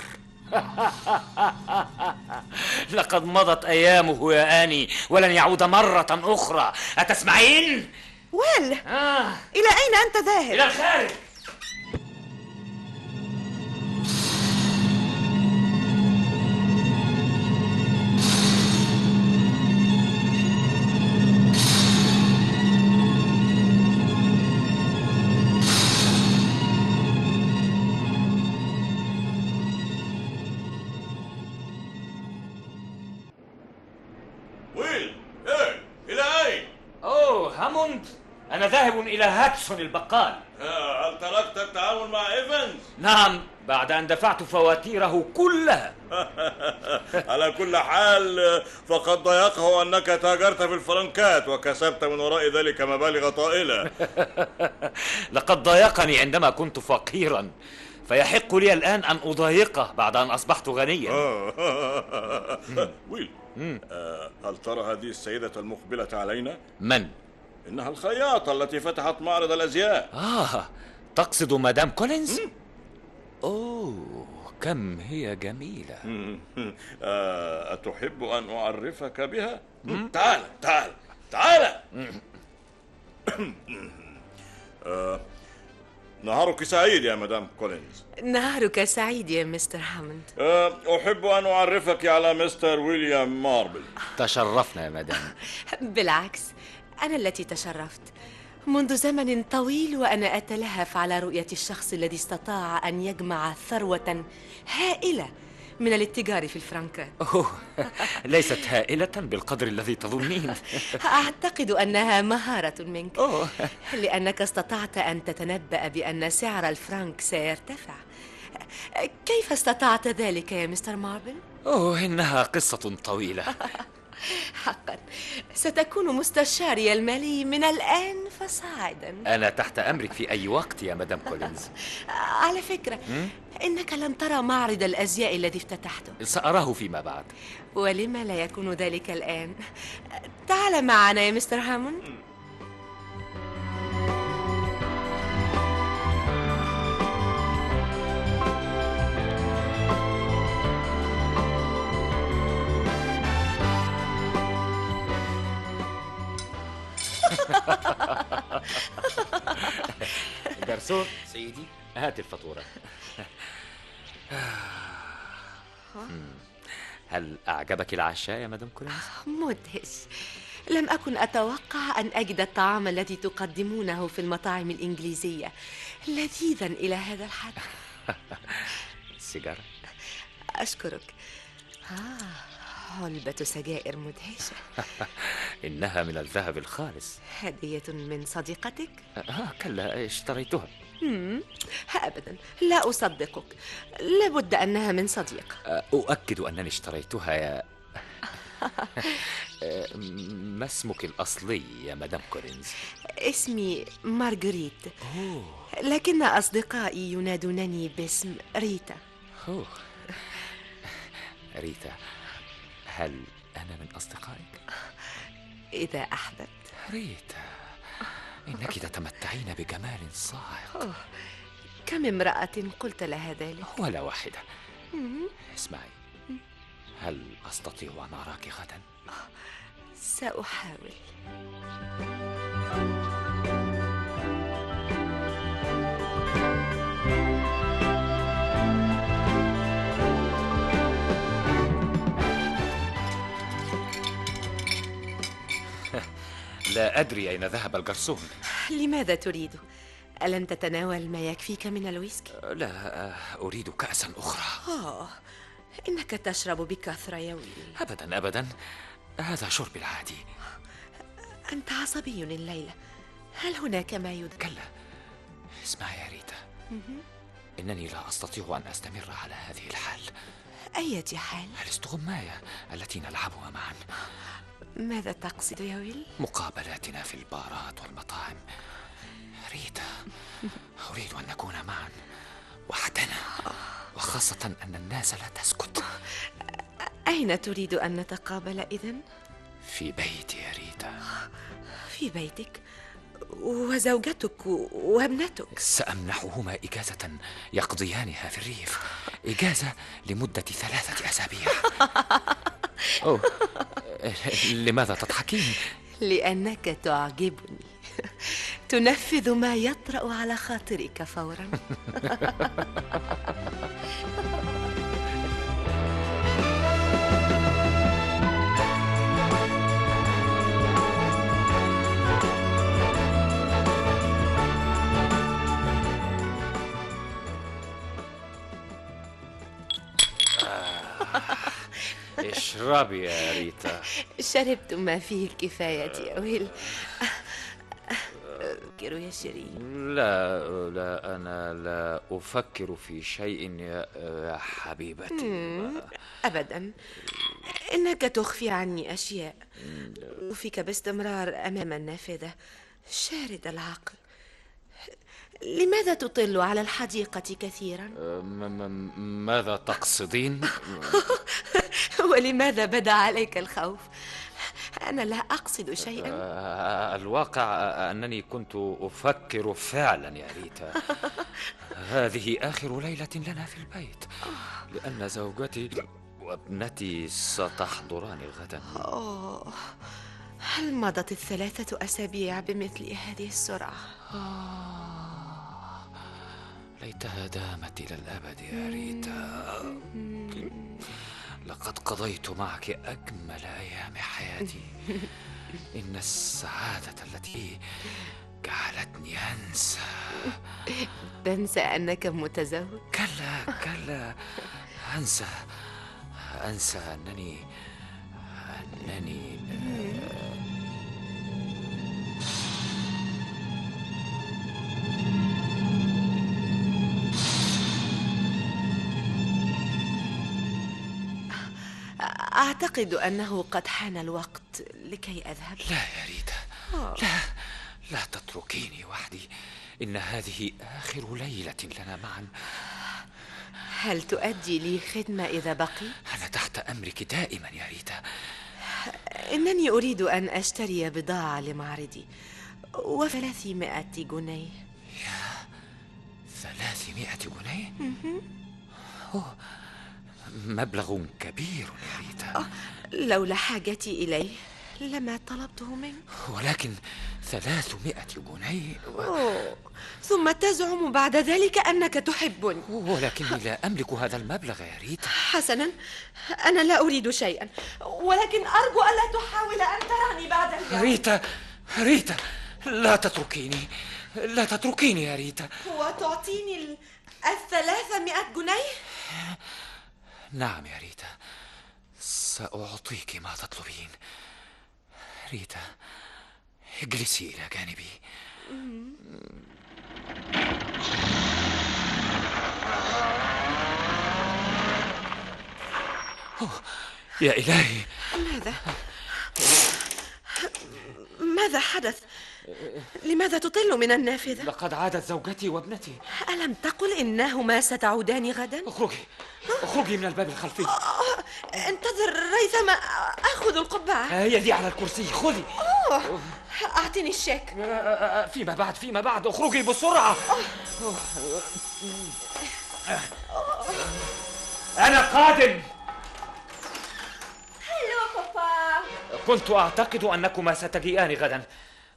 [SPEAKER 2] لقد مضت أيامه يا آني ولن يعود مرة أخرى. أتسمعين؟
[SPEAKER 6] ويل
[SPEAKER 2] آه.
[SPEAKER 6] إلى أين أنت ذاهب؟
[SPEAKER 2] إلى الخارج.
[SPEAKER 8] هاتسون البقال.
[SPEAKER 4] آه، هل تركت التعامل مع إيفنز؟
[SPEAKER 8] نعم بعد أن دفعت فواتيره كلها.
[SPEAKER 4] على كل حال آه، فقد ضايقه أنك تاجرت في الفرنكات وكسبت من وراء ذلك مبالغ طائلة.
[SPEAKER 2] لقد ضايقني عندما كنت فقيرا. فيحق لي الآن أن أضايقه بعد أن أصبحت غنيا.
[SPEAKER 4] ويل آه، هل ترى هذه السيدة المقبلة علينا؟
[SPEAKER 2] من؟
[SPEAKER 4] إنها الخياطة التي فتحت معرض الأزياء.
[SPEAKER 2] آه تقصد مدام كولينز؟ أوه كم هي جميلة.
[SPEAKER 4] آه، أتحب أن أعرفك بها؟ تعال تعال تعال. آه، نهارك سعيد يا مدام كولينز.
[SPEAKER 12] نهارك سعيد يا مستر هاموند.
[SPEAKER 4] آه، أحب أن أعرفك على مستر ويليام ماربل.
[SPEAKER 2] تشرفنا يا مدام.
[SPEAKER 12] بالعكس أنا التي تشرفت. منذ زمن طويل وأنا أتلهف على رؤية الشخص الذي استطاع أن يجمع ثروة هائلة من الاتجار في الفرنكات
[SPEAKER 2] أوه ليست هائلة بالقدر الذي تظنين.
[SPEAKER 12] أعتقد أنها مهارة منك
[SPEAKER 2] أوه.
[SPEAKER 12] لأنك استطعت أن تتنبأ بأن سعر الفرنك سيرتفع. كيف استطعت ذلك يا مستر ماربل؟
[SPEAKER 2] أوه إنها قصة طويلة.
[SPEAKER 12] حقا. ستكون مستشاري المالي من الآن فصاعدا.
[SPEAKER 2] أنا تحت أمرك في أي وقت يا مدام كولينز.
[SPEAKER 12] على فكرة. إنك لم ترى معرض الأزياء الذي افتتحته.
[SPEAKER 2] سأراه فيما بعد.
[SPEAKER 12] ولما لا يكون ذلك الآن؟ تعال معنا يا مستر هاموند
[SPEAKER 2] جرسون.
[SPEAKER 5] سيدي.
[SPEAKER 2] هات الفاتورة. هل أعجبك العشاء يا مدام كولينز؟
[SPEAKER 12] مدهش. لم أكن أتوقع أن أجد الطعام الذي تقدمونه في المطاعم الإنجليزية. لذيذا إلى هذا الحد.
[SPEAKER 2] سيجارة.
[SPEAKER 12] أشكرك. آه. علبة سجائر مدهشة.
[SPEAKER 2] إنها من الذهب الخالص.
[SPEAKER 12] هدية من صديقتك؟
[SPEAKER 2] آه كلا اشتريتها.
[SPEAKER 12] مم. أبدا. لا أصدقك. لابد أنها من صديق
[SPEAKER 2] آه، أؤكد أنني اشتريتها يا آه، ما اسمك الأصلي يا مدام كولينز؟
[SPEAKER 12] اسمي مارغريت. لكن أصدقائي ينادونني باسم ريتا.
[SPEAKER 2] أوه. ريتا. هل أنا من أصدقائك؟
[SPEAKER 12] إذا أحببت
[SPEAKER 2] ريتا إنك تتمتعين بجمال صاعق
[SPEAKER 12] أوه. كم امرأة قلت لها ذلك؟
[SPEAKER 2] ولا واحدة. اسمعي هل أستطيع أن أراك غدا؟
[SPEAKER 12] سأحاول
[SPEAKER 2] لا أدري أين ذهب الجرسون.
[SPEAKER 12] لماذا تريد؟ ألم تتناول ما يكفيك من الويسكي؟
[SPEAKER 2] لا آه، أريد كأسا أخرى.
[SPEAKER 12] آه إنك تشرب بكثرة يا ويلي.
[SPEAKER 2] أبدا أبدا. هذا شربي العادي.
[SPEAKER 12] أنت عصبي الليلة هل هناك ما يد...
[SPEAKER 2] كلا. اسمعي يا ريتا. إنني لا أستطيع أن أستمر على هذه الحال.
[SPEAKER 12] أية حال؟
[SPEAKER 2] الاستغماية التي نلعبها معا
[SPEAKER 12] ماذا تقصد يا ويل؟
[SPEAKER 2] مقابلاتنا في البارات والمطاعم ريتا أريد أن نكون معا وحدنا وخاصة أن الناس لا تسكت
[SPEAKER 12] أين تريد أن نتقابل إذن؟
[SPEAKER 2] في بيتي يا ريتا
[SPEAKER 12] في بيتك وزوجتك وابنتك.
[SPEAKER 2] سأمنحهما إجازة يقضيانها في الريف. إجازة لمدة ثلاثة أسابيع. أوه. لماذا تضحكين؟
[SPEAKER 12] لأنك تعجبني. تنفذ ما يطرأ على خاطرك فورا.
[SPEAKER 2] اشربي يا ريتا.
[SPEAKER 12] شربت ما فيه الكفاية يا ويل. فكروا يا شيرين.
[SPEAKER 2] لا لا أنا لا أفكر في شيء يا حبيبتي.
[SPEAKER 12] أبدا. إنك تخفي عني أشياء. وفيك باستمرار أمام النافذة. شارد العقل. لماذا تطل على الحديقة كثيرا؟
[SPEAKER 2] م- ماذا تقصدين؟
[SPEAKER 12] ولماذا بدأ عليك الخوف؟ أنا لا أقصد شيئا
[SPEAKER 2] آه، الواقع أنني كنت أفكر فعلا يا ريتا هذه آخر ليلة لنا في البيت لأن زوجتي وابنتي ستحضران غدا
[SPEAKER 12] أوه هل مضت الثلاثة أسابيع بمثل هذه السرعة؟
[SPEAKER 2] ليتها دامت إلى الأبد يا ريتا. لقد قضيت معك أجمل أيام حياتي. إن السعادة التي جعلتني أنسى.
[SPEAKER 12] تنسى أنك متزوج؟
[SPEAKER 2] كلا كلا. أنسى أنسى أنني أنني.
[SPEAKER 12] أعتقد أنه قد حان الوقت لكي أذهب.
[SPEAKER 2] لا يا ريتا. لا لا تتركيني وحدي. إن هذه آخر ليلة لنا معا.
[SPEAKER 12] هل تؤدي لي خدمة إذا بقي؟
[SPEAKER 2] أنا تحت أمرك دائما يا ريتا.
[SPEAKER 12] إنني أريد أن أشتري بضاعة لمعرضي. وثلاثمائة جنيه.
[SPEAKER 2] ثلاثمائة جنيه؟ أوه، مبلغ كبير يا ريتا.
[SPEAKER 12] لولا حاجتي إليه لما طلبته منك
[SPEAKER 2] ولكن ثلاثمائة جنيه و...
[SPEAKER 12] أوه. ثم تزعم بعد ذلك أنك تحبني.
[SPEAKER 2] ولكني لا أملك هذا المبلغ يا ريتا.
[SPEAKER 12] حسنا أنا لا أريد شيئا ولكن أرجو ألا تحاول أن تراني بعد اليوم.
[SPEAKER 2] ريتا ريتا لا تتركيني لا تتركيني يا ريتا.
[SPEAKER 12] وتعطيني ال- الثلاثمائة جنيه؟
[SPEAKER 2] نعم يا ريتا سأعطيك ما تطلبين ريتا اجلسي إلى جانبي يا إلهي
[SPEAKER 12] ماذا؟ ماذا حدث؟ لماذا تطل من النافذة؟
[SPEAKER 2] لقد عادت زوجتي وابنتي.
[SPEAKER 12] ألم تقل إنهما ستعودان غدا؟
[SPEAKER 2] اخرجي. اخرجي من الباب الخلفي.
[SPEAKER 12] آه، انتظر ريثما آخذ القبعة.
[SPEAKER 2] هي دي على الكرسي. خذي.
[SPEAKER 12] أوه، أعطني الشيك.
[SPEAKER 2] فيما بعد فيما بعد. اخرجي بسرعة. أنا قادم.
[SPEAKER 9] هلو بابا.
[SPEAKER 2] كنت أعتقد أنكما ستجيئان غدا.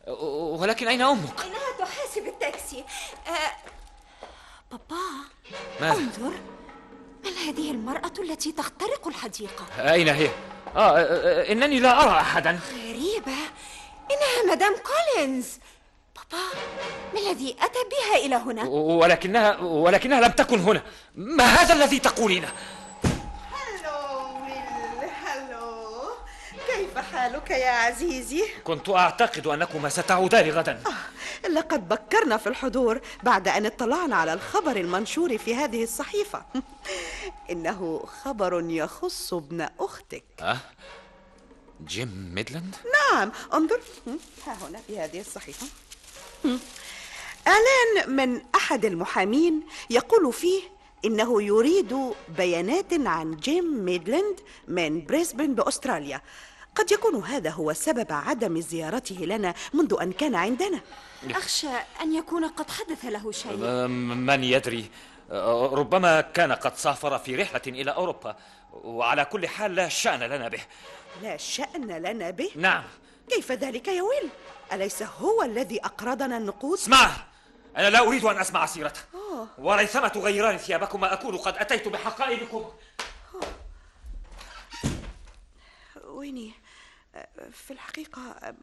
[SPEAKER 2] ولكن أين أمك؟
[SPEAKER 9] إنها تحاسب التاكسي آه... بابا
[SPEAKER 2] ماذا؟
[SPEAKER 9] انظر من هذه المرأة التي تخترق الحديقة
[SPEAKER 2] أين هي؟ آه آه، إنني لا أرى أحدا
[SPEAKER 9] غريبة إنها مدام كولينز بابا ما الذي أتى بها إلى هنا؟
[SPEAKER 2] ولكنها ولكنها لم تكن هنا ما هذا الذي تقولينه؟
[SPEAKER 6] hello ويل hello كيف حالك يا عزيزي؟
[SPEAKER 2] كنت أعتقد أنكما ستعودان غدا.
[SPEAKER 6] لقد بكرنا في الحضور بعد أن اطلعنا على الخبر المنشور في هذه الصحيفة. إنه خبر يخص ابن أختك.
[SPEAKER 2] أه؟ جيم ميدلاند؟
[SPEAKER 6] نعم انظر. ها هنا في هذه الصحيفة. إعلان من أحد المحامين يقول فيه إنه يريد بيانات عن جيم ميدلاند من بريسبن بأستراليا. قد يكون هذا هو سبب عدم زيارته لنا منذ أن كان عندنا.
[SPEAKER 9] أخشى أن يكون قد حدث له شيء.
[SPEAKER 2] من يدري؟ ربما كان قد سافر في رحلة إلى أوروبا وعلى كل حال لا شأن لنا به.
[SPEAKER 6] لا شأن لنا به؟
[SPEAKER 2] نعم.
[SPEAKER 6] كيف ذلك يا ويل؟ أليس هو الذي أقرضنا النقود؟
[SPEAKER 2] اسمع! أنا لا أريد أن أسمع سيرته. وريثما تغيران ثيابكما أكون قد أتيت بحقائبكم.
[SPEAKER 6] ويني؟ في الحقيقة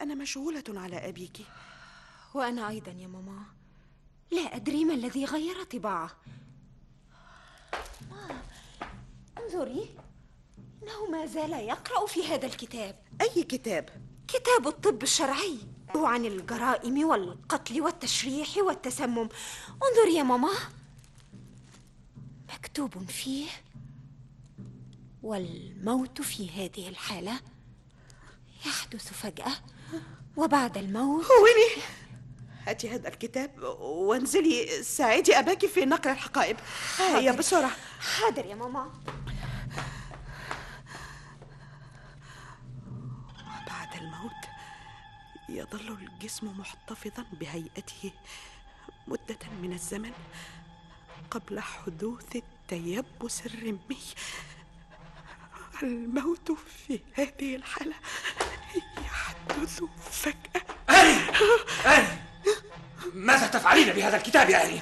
[SPEAKER 6] أنا مشغولة على أبيك.
[SPEAKER 9] وأنا أيضا يا ماما. لا أدري ما الذي غير طباعه. ما انظري. إنه ما زال يقرأ في هذا الكتاب.
[SPEAKER 6] أي كتاب؟
[SPEAKER 9] كتاب الطب الشرعي. هو عن الجرائم والقتل والتشريح والتسمم. انظر يا ماما. مكتوب فيه والموت في هذه الحالة يحدث فجأة وبعد الموت.
[SPEAKER 6] ويني هاتي هذا الكتاب وانزلي ساعدي أباك في نقل الحقائب. هيا بسرعة.
[SPEAKER 9] حاضر يا ماما.
[SPEAKER 6] بعد الموت يظل الجسم محتفظا بهيئته مدة من الزمن قبل حدوث التيبس الرمي. الموت في هذه الحالة. يحدث فجأة.
[SPEAKER 8] آني آني ماذا تفعلين بهذا الكتاب يا آني؟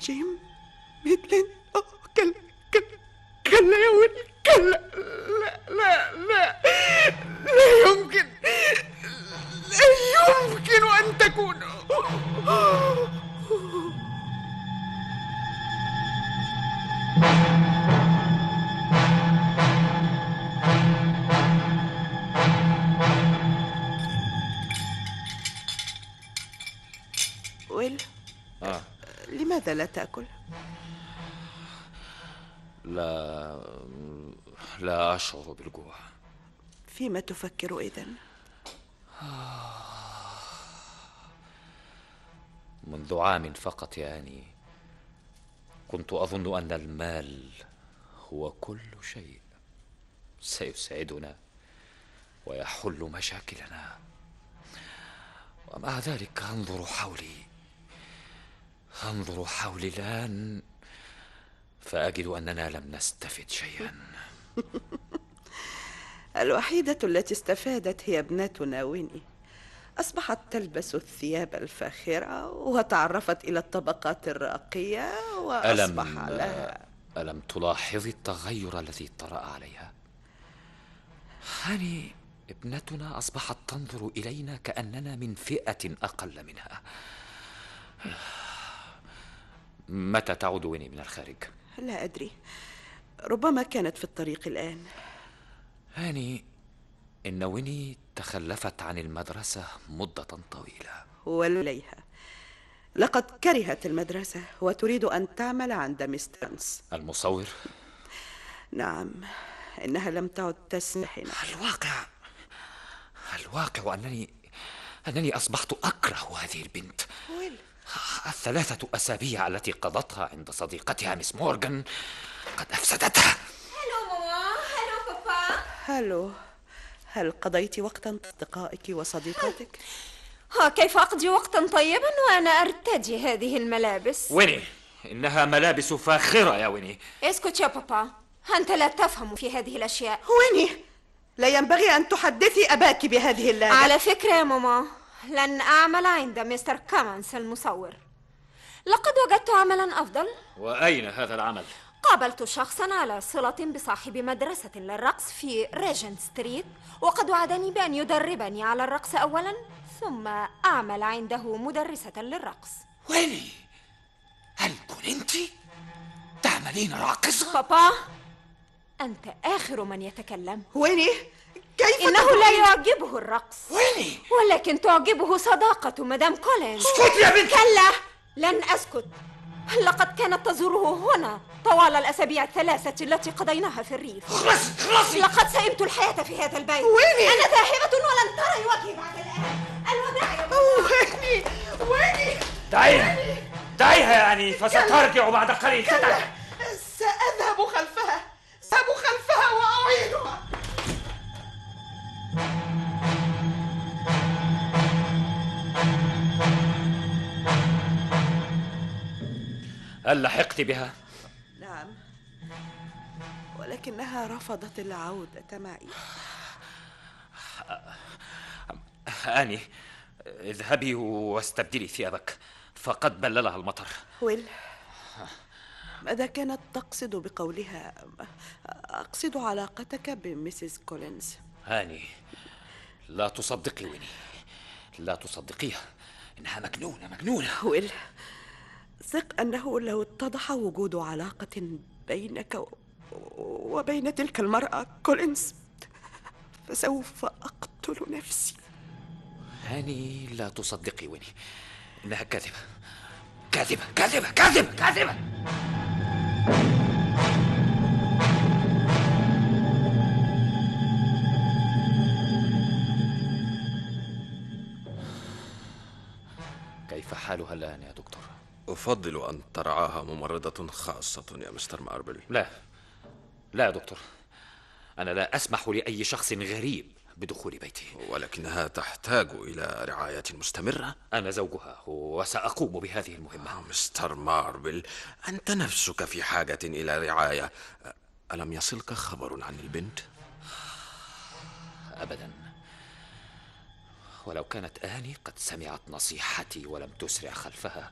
[SPEAKER 6] جيم ميدلين كلا كلا كلا يا ولد كلا لا لا لا لا يمكن لا يمكن أن تكون. ويل لماذا لا تأكل؟
[SPEAKER 2] لا لا أشعر بالجوع
[SPEAKER 6] فيما تفكر إذن؟
[SPEAKER 2] منذ عام فقط يعني كنت أظن أن المال هو كل شيء سيسعدنا ويحل مشاكلنا ومع ذلك أنظر حولي أنظر حولي الآن فأجد أننا لم نستفد شيئا.
[SPEAKER 6] الوحيدة التي استفادت هي ابنتنا ويني أصبحت تلبس الثياب الفاخرة وتعرفت إلى الطبقات الراقية وأصبح
[SPEAKER 2] ألم
[SPEAKER 6] لها.
[SPEAKER 2] ألم تلاحظي التغير الذي طرأ عليها؟ هاني ابنتنا أصبحت تنظر إلينا كأننا من فئة أقل منها. متى تعود ويني من الخارج؟
[SPEAKER 6] لا أدري. ربما كانت في الطريق الآن.
[SPEAKER 2] هاني إن ويني تخلفت عن المدرسة مدة طويلة.
[SPEAKER 6] وليها لقد كرهت المدرسة وتريد أن تعمل عند مسترنس
[SPEAKER 2] المصور؟
[SPEAKER 6] نعم إنها لم تعد تسمحنا.
[SPEAKER 2] الواقع الواقع أنني أنني أصبحت أكره هذه البنت.
[SPEAKER 6] ويل؟
[SPEAKER 2] الثلاثة أسابيع التي قضتها عند صديقتها مس مورغان قد أفسدتها.
[SPEAKER 9] هلو ماما هلو بابا.
[SPEAKER 6] هلو هل قضيت وقتا أصدقائك وصديقاتك؟
[SPEAKER 9] ها كيف أقضي وقتا طيبا وأنا أرتدي هذه الملابس؟
[SPEAKER 2] ويني؟ إنها ملابس فاخرة يا ويني.
[SPEAKER 9] اسكت يا بابا. أنت لا تفهم في هذه الأشياء.
[SPEAKER 6] ويني؟ لا ينبغي أن تحدثي أباك بهذه اللهجة
[SPEAKER 9] على فكرة يا ماما. لن أعمل عند مستر كامانس المصور. لقد وجدت عملا أفضل.
[SPEAKER 2] وأين هذا العمل؟
[SPEAKER 9] قابلت شخصا على صلة بصاحب مدرسة للرقص في ريجنت ستريت وقد وعدني بأن يدربني على الرقص أولا ثم أعمل عنده مدرسة للرقص.
[SPEAKER 2] ويني هل كنت تعملين راقصة؟
[SPEAKER 9] بابا أنت آخر من يتكلم.
[SPEAKER 6] ويني كيف
[SPEAKER 9] إنه
[SPEAKER 6] تقولين؟
[SPEAKER 9] لا يعجبه الرقص.
[SPEAKER 2] ويني
[SPEAKER 9] ولكن تعجبه صداقة مدام كولين
[SPEAKER 2] اسكت يا بنت!
[SPEAKER 9] كلا! لن أسكت. لقد كانت تزوره هنا طوال الأسابيع الثلاثة التي قضيناها في الريف.
[SPEAKER 2] خلصي خلصي
[SPEAKER 9] لقد سئمت الحياة في هذا البيت.
[SPEAKER 6] ويني؟
[SPEAKER 9] أنا ذاهبة ولن تري وجهي بعد الآن. الوداع يا بابا.
[SPEAKER 6] ويني ويني
[SPEAKER 8] دعيها دعيها يعني فسترجع بعد قليل. تدعي.
[SPEAKER 6] سأذهب خلفها. سأذهب خلفها وأعيدها.
[SPEAKER 2] هل لحقت بها؟
[SPEAKER 6] نعم. ولكنها رفضت العودة معي
[SPEAKER 2] آني اذهبي واستبدلي ثيابك. فقد بللها المطر.
[SPEAKER 6] ويل ماذا كانت تقصد بقولها؟ أقصد علاقتك بميسيس كولينز.
[SPEAKER 2] هاني لا تصدقي ويني. لا تصدقيها. إنها مجنونة مجنونة.
[SPEAKER 6] ويل ثق أنه لو اتضح وجود علاقة بينك وبين تلك المرأة كولينز فسوف أقتل نفسي.
[SPEAKER 2] هاني لا تصدقي ويني. إنها كاذبة. كاذبة كاذبة كاذبة كاذبة! كيف حالها الآن يا دكتور؟
[SPEAKER 13] أفضل أن ترعاها ممرضة خاصة يا مستر ماربل.
[SPEAKER 2] لا لا يا دكتور. أنا لا أسمح لأي شخص غريب بدخول بيتي
[SPEAKER 13] ولكنها تحتاج إلى رعاية مستمرة.
[SPEAKER 2] أنا زوجها وسأقوم بهذه المهمة.
[SPEAKER 13] مستر ماربل أنت نفسك في حاجة إلى رعاية. ألم يصلك خبر عن البنت؟
[SPEAKER 2] أبدا. ولو كانت آني قد سمعت نصيحتي ولم تسرع خلفها.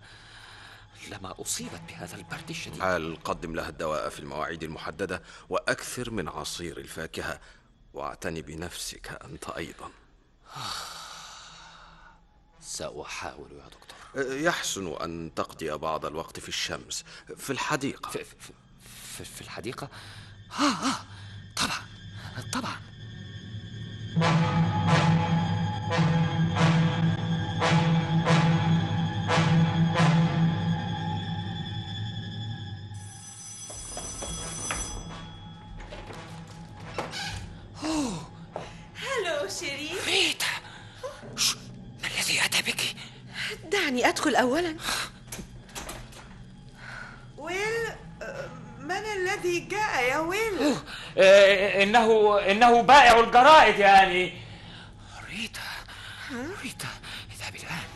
[SPEAKER 2] لما أصيبت بهذا البرد الشديد.
[SPEAKER 13] حال قدم لها الدواء في المواعيد المحددة وأكثر من عصير الفاكهة؟ واعتني بنفسك أنت أيضا.
[SPEAKER 2] سأحاول يا دكتور.
[SPEAKER 13] يحسن أن تقضي بعض الوقت في الشمس في الحديقة.
[SPEAKER 2] في, في, في, في الحديقة؟ آه آه. طبعا طبعا.
[SPEAKER 12] أولا.
[SPEAKER 6] ويل من الذي جاء يا ويل؟
[SPEAKER 8] آه، إنه إنه بائع الجرائد يعني.
[SPEAKER 2] ريتا ريتا اذهبي الآن.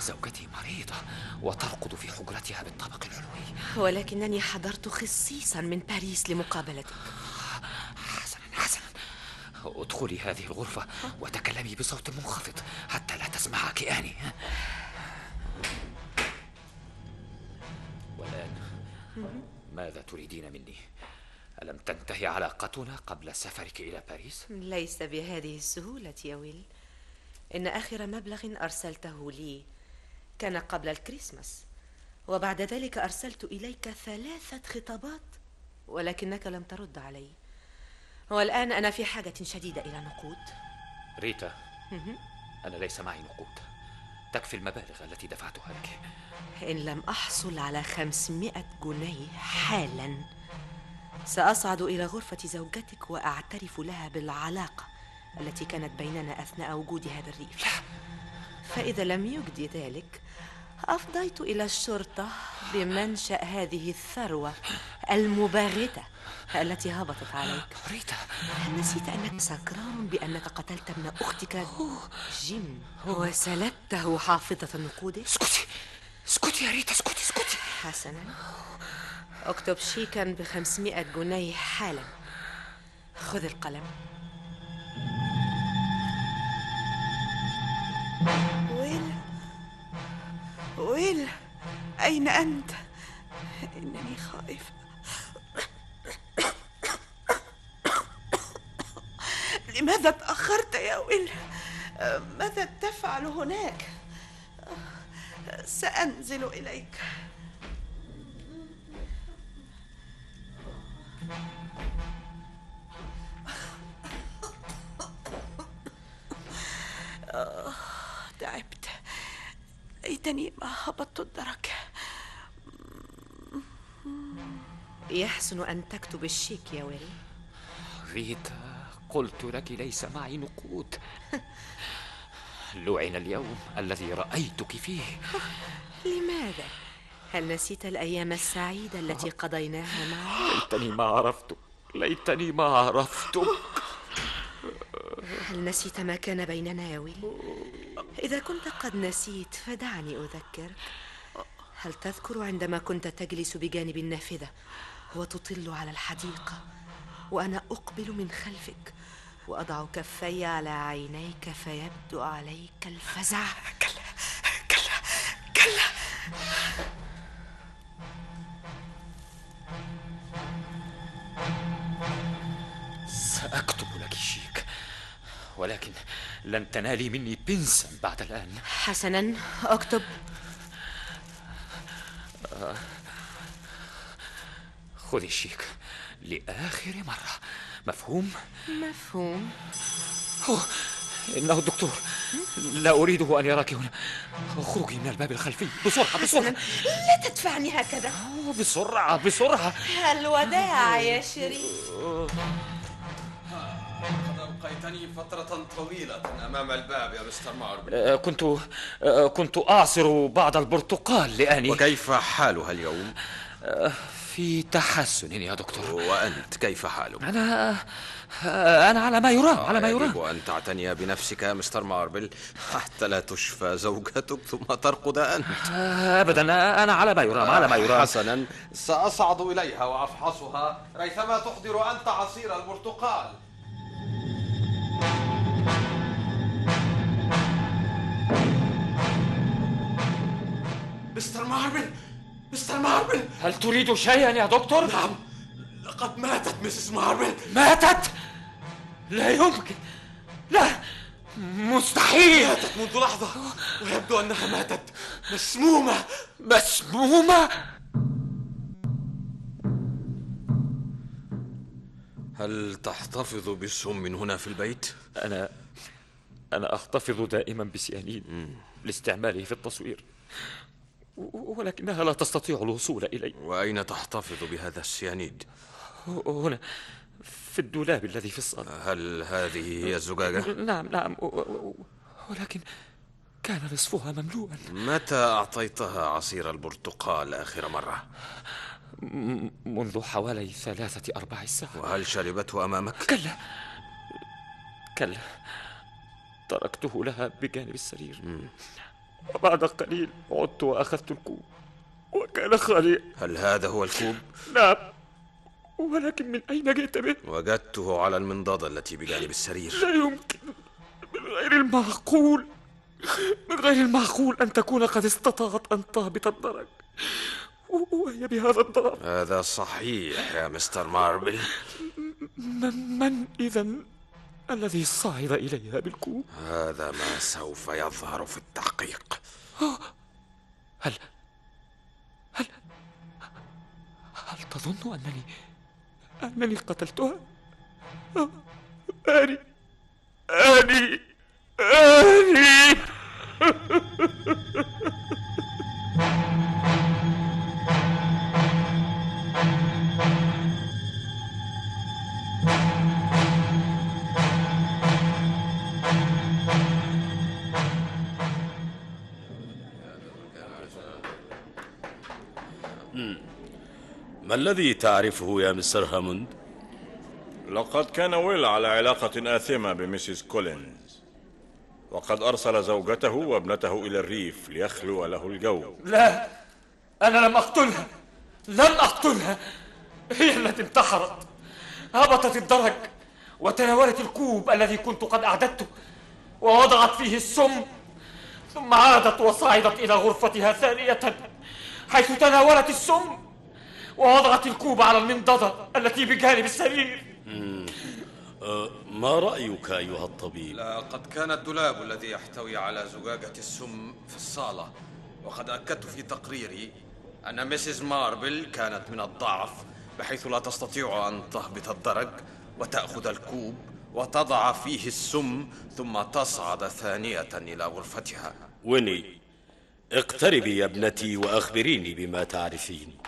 [SPEAKER 2] زوجتي مريضة وترقد في حجرتها بالطابق العلوي.
[SPEAKER 12] ولكنني حضرت خصيصا من باريس لمقابلتك.
[SPEAKER 2] حسنا حسنا. ادخلي هذه الغرفة وتكلمي بصوت منخفض حتى لا تسمعك آني والآن ماذا تريدين مني؟ ألم تنتهي علاقتنا قبل سفرك إلى باريس؟
[SPEAKER 12] ليس بهذه السهولة يا ويل. إن آخر مبلغ أرسلته لي كان قبل الكريسماس وبعد ذلك أرسلت إليك ثلاثة خطابات ولكنك لم ترد علي. والآن أنا في حاجة شديدة إلى نقود.
[SPEAKER 2] ريتا أنا ليس معي نقود. تكفي المبالغ التي دفعتها لك.
[SPEAKER 12] إن لم أحصل على خمسمائة جنيه حالا سأصعد إلى غرفة زوجتك وأعترف لها بالعلاقة التي كانت بيننا أثناء وجودها بالريف فإذا لم يجدي ذلك أفضيت إلى الشرطة بمنشأ هذه الثروة المباغتة التي هبطت عليك.
[SPEAKER 2] ريتا
[SPEAKER 12] هل نسيت وأنت سكران بأنك قتلت ابن أختك جيم. وسلبته حافظة نقوده؟
[SPEAKER 2] اسكتي. اسكتي يا ريتا اسكتي اسكتي.
[SPEAKER 12] حسنا. اكتب شيكا بخمسمائة جنيه حالا. خذ القلم.
[SPEAKER 6] ويل ويل أين أنت؟ إنني خائفة لماذا تأخرت يا ويل؟ ماذا تفعل هناك؟ سأنزل إليك تعبت ليتني ما هبطت الدرك
[SPEAKER 12] يحسن أن تكتب الشيك يا ويل
[SPEAKER 2] ريتا قلت لك ليس معي نقود لعن اليوم الذي رأيتك فيه
[SPEAKER 12] لماذا؟ هل نسيت الأيام السعيدة التي قضيناها معا؟
[SPEAKER 2] ليتني ما عرفتك ليتني ما عرفتك
[SPEAKER 12] هل نسيت ما كان بيننا يا ويل؟ إذا كنت قد نسيت فدعني أذكرك هل تذكر عندما كنت تجلس بجانب النافذة وتطل على الحديقة وأنا أقبل من خلفك وأضع كفي على عينيك فيبدو عليك الفزع؟
[SPEAKER 6] كلا كلا كلا.
[SPEAKER 2] سأكتب لك شيك ولكن لن تنالي مني بنسا بعد الآن.
[SPEAKER 12] حسنا أكتب.
[SPEAKER 2] خذي الشيك لآخر مرة. مفهوم؟
[SPEAKER 12] مفهوم.
[SPEAKER 2] هو إنه الدكتور لا أريده أن يراك هنا. اخرجي من الباب الخلفي. بسرعة بسرعة.
[SPEAKER 12] لا تدفعني هكذا.
[SPEAKER 2] بسرعة بسرعة.
[SPEAKER 12] الوداع يا شريف
[SPEAKER 13] قد أبقيتني فترة طويلة أمام الباب يا مستر ماربل.
[SPEAKER 2] آه، كنت آه، كنت أعصر بعض البرتقال لآني
[SPEAKER 13] وكيف حالها اليوم؟
[SPEAKER 2] آه، في تحسن يا دكتور.
[SPEAKER 13] وأنت كيف حالك؟
[SPEAKER 2] أنا أنا على ما يرام على ما
[SPEAKER 13] يجب
[SPEAKER 2] يرام
[SPEAKER 13] أن تعتني بنفسك يا مستر ماربل حتى لا تشفى زوجتك ثم ترقد أنت.
[SPEAKER 2] أبدا أنا على ما يرام على ما يرام.
[SPEAKER 13] حسنا سأصعد إليها وأفحصها ريثما تحضر أنت عصير البرتقال.
[SPEAKER 14] مستر ماربل مستر ماربل
[SPEAKER 2] هل تريد شيئا يا دكتور؟
[SPEAKER 14] نعم. لقد ماتت مسز ماربل
[SPEAKER 2] ماتت؟ لا يمكن. لا. مستحيل.
[SPEAKER 14] ماتت منذ لحظة. ويبدو أنها ماتت. مسمومة.
[SPEAKER 2] مسمومة؟
[SPEAKER 13] هل تحتفظ بالسم هنا في البيت؟
[SPEAKER 2] أنا أنا أحتفظ دائما بسيانين لاستعماله في التصوير. ولكنها لا تستطيع الوصول إلي.
[SPEAKER 13] وأين تحتفظ بهذا السيانيد؟
[SPEAKER 2] هنا في الدولاب الذي في الصالة.
[SPEAKER 13] هل هذه هي الزجاجة؟
[SPEAKER 2] نعم نعم. ولكن كان نصفها مملوءا.
[SPEAKER 13] متى أعطيتها عصير البرتقال آخر مرة؟
[SPEAKER 2] منذ حوالي ثلاثة أرباع الساعة.
[SPEAKER 13] وهل شربته أمامك؟
[SPEAKER 2] كلا. كلا. تركته لها بجانب السرير. وبعد قليل عدت وأخذت الكوب وكان خاليا.
[SPEAKER 13] هل هذا هو الكوب؟
[SPEAKER 2] نعم. ولكن من أين جئت به؟
[SPEAKER 13] وجدته على المنضدة التي بجانب السرير.
[SPEAKER 2] لا يمكن. من غير المعقول. من غير المعقول أن تكون قد استطاعت أن تهبط الدرج وهي بهذا الضرر
[SPEAKER 13] هذا صحيح يا مستر ماربل.
[SPEAKER 2] من, من إذا الذي صعد إليها بالكوب؟
[SPEAKER 13] هذا ما سوف يظهر في التحقيق
[SPEAKER 2] هل هل هل تظن أنني أنني قتلتها؟ آه، آني آني
[SPEAKER 1] ما الذي تعرفه يا مستر هاموند؟
[SPEAKER 4] لقد كان ويل على علاقة آثمة بميسيس كولينز وقد أرسل زوجته وابنته إلى الريف ليخلو له الجو.
[SPEAKER 2] لا أنا لم أقتلها لم أقتلها. هي التي انتحرت هبطت الدرج وتناولت الكوب الذي كنت قد أعددته ووضعت فيه السم ثم عادت وصعدت إلى غرفتها ثانية. حيث تناولت السم ووضعت الكوب على المنضدة التي بجانب السرير.
[SPEAKER 1] آه، ما رأيك أيها الطبيب؟
[SPEAKER 13] لقد كان الدولاب الذي يحتوي على زجاجة السم في الصالة وقد أكدت في تقريري أن ميسيس ماربل كانت من الضعف بحيث لا تستطيع أن تهبط الدرج وتأخذ الكوب وتضع فيه السم ثم تصعد ثانية إلى غرفتها
[SPEAKER 1] ويني اقتربي يا ابنتي وأخبريني بما تعرفين.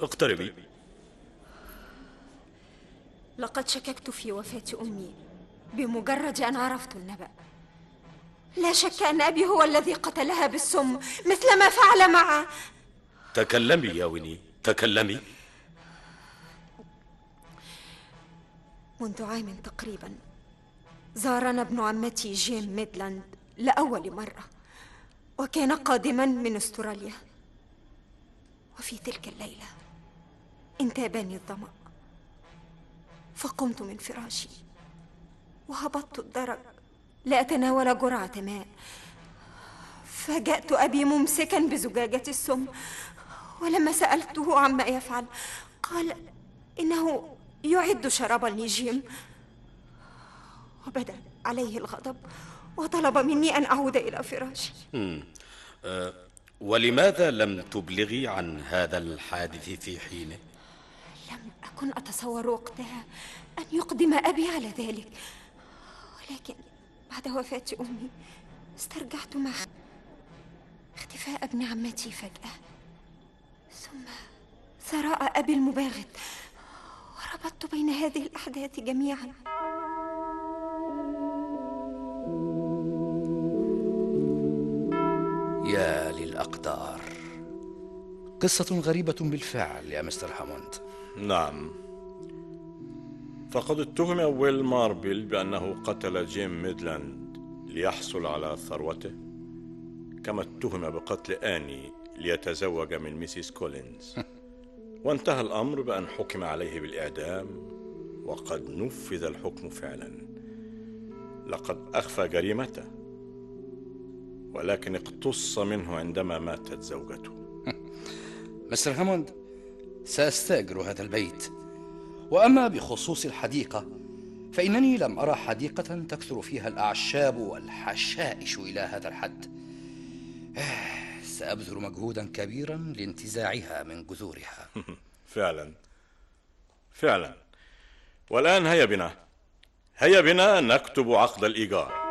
[SPEAKER 1] اقتربي.
[SPEAKER 9] لقد شككت في وفاة أمي. بمجرد أن عرفت النبأ. لا شك أن أبي هو الذي قتلها بالسم مثل ما فعل مع
[SPEAKER 1] تكلمي يا ويني تكلمي.
[SPEAKER 9] منذ عام تقريبا زارنا ابن عمتي جيم ميدلاند لأول مرة. وكان قادما من استراليا. وفي تلك الليلة انتابني الظمأ. فقمت من فراشي. وهبطت الدرج. لأتناول جرعة ماء. ففاجأت أبي ممسكا بزجاجة السم. ولما سألته عما يفعل قال إنه يعد شرابا لجيم وبدأ عليه الغضب. وطلب مني أن أعود إلى فراشي.
[SPEAKER 1] أه ولماذا لم تبلغي عن هذا الحادث في حينه؟
[SPEAKER 9] لم أكن أتصور وقتها أن يقدم أبي على ذلك. ولكن بعد وفاة أمي استرجعت مع اختفاء ابن عمتي فجأة. ثم ثراء أبي المباغت. وربطت بين هذه الأحداث جميعا.
[SPEAKER 5] يا للأقدار. قصة غريبة بالفعل يا مستر هاموند
[SPEAKER 4] نعم. فقد اتهم ويل ماربل بأنه قتل جيم ميدلاند ليحصل على ثروته كما اتهم بقتل آني ليتزوج من ميسيس كولينز. وانتهى الأمر بأن حكم عليه بالإعدام وقد نفذ الحكم فعلا. لقد أخفى جريمته. ولكن اقتص منه عندما ماتت زوجته.
[SPEAKER 5] مستر هاموند سأستأجر هذا البيت. وأما بخصوص الحديقة فإنني لم أرى حديقة تكثر فيها الأعشاب والحشائش إلى هذا الحد. سأبذل مجهودا كبيرا لانتزاعها من جذورها.
[SPEAKER 4] فعلا. فعلا. والآن هيا بنا. هيا بنا نكتب عقد الإيجار.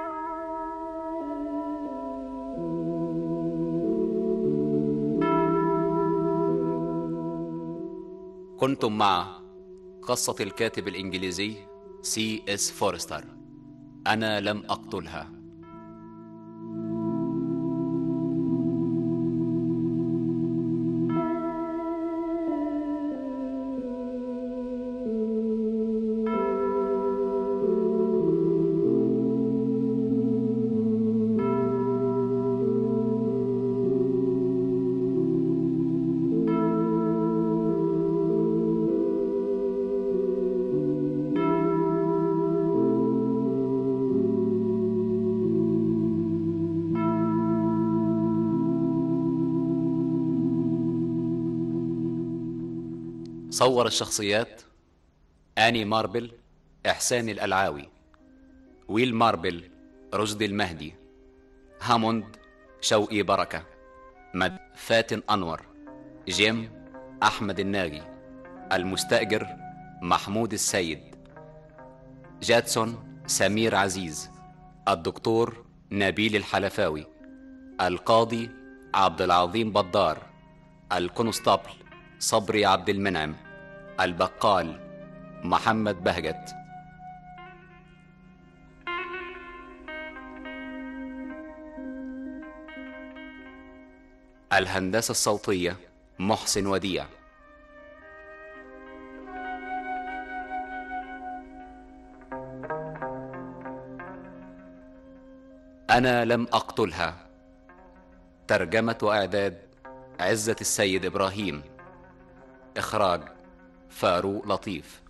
[SPEAKER 15] كنتم مع قصة الكاتب الإنجليزي سي إس فورستر. أنا لم أقتلها. صور الشخصيات. آني ماربل إحسان الألعاوي. ويل ماربل رشدي المهدي. هاموند شوقي بركة. مد فاتن أنور. جيم أحمد الناجي المستأجر محمود السيد. جاتسون سمير عزيز. الدكتور نبيل الحلفاوي. القاضي عبد العظيم بدار الكونستابل صبري عبد المنعم. البقال محمد بهجت. الهندسة الصوتية محسن وديع. أنا لم أقتلها. ترجمة وإعداد عزة السيد إبراهيم. إخراج فاروق لطيف.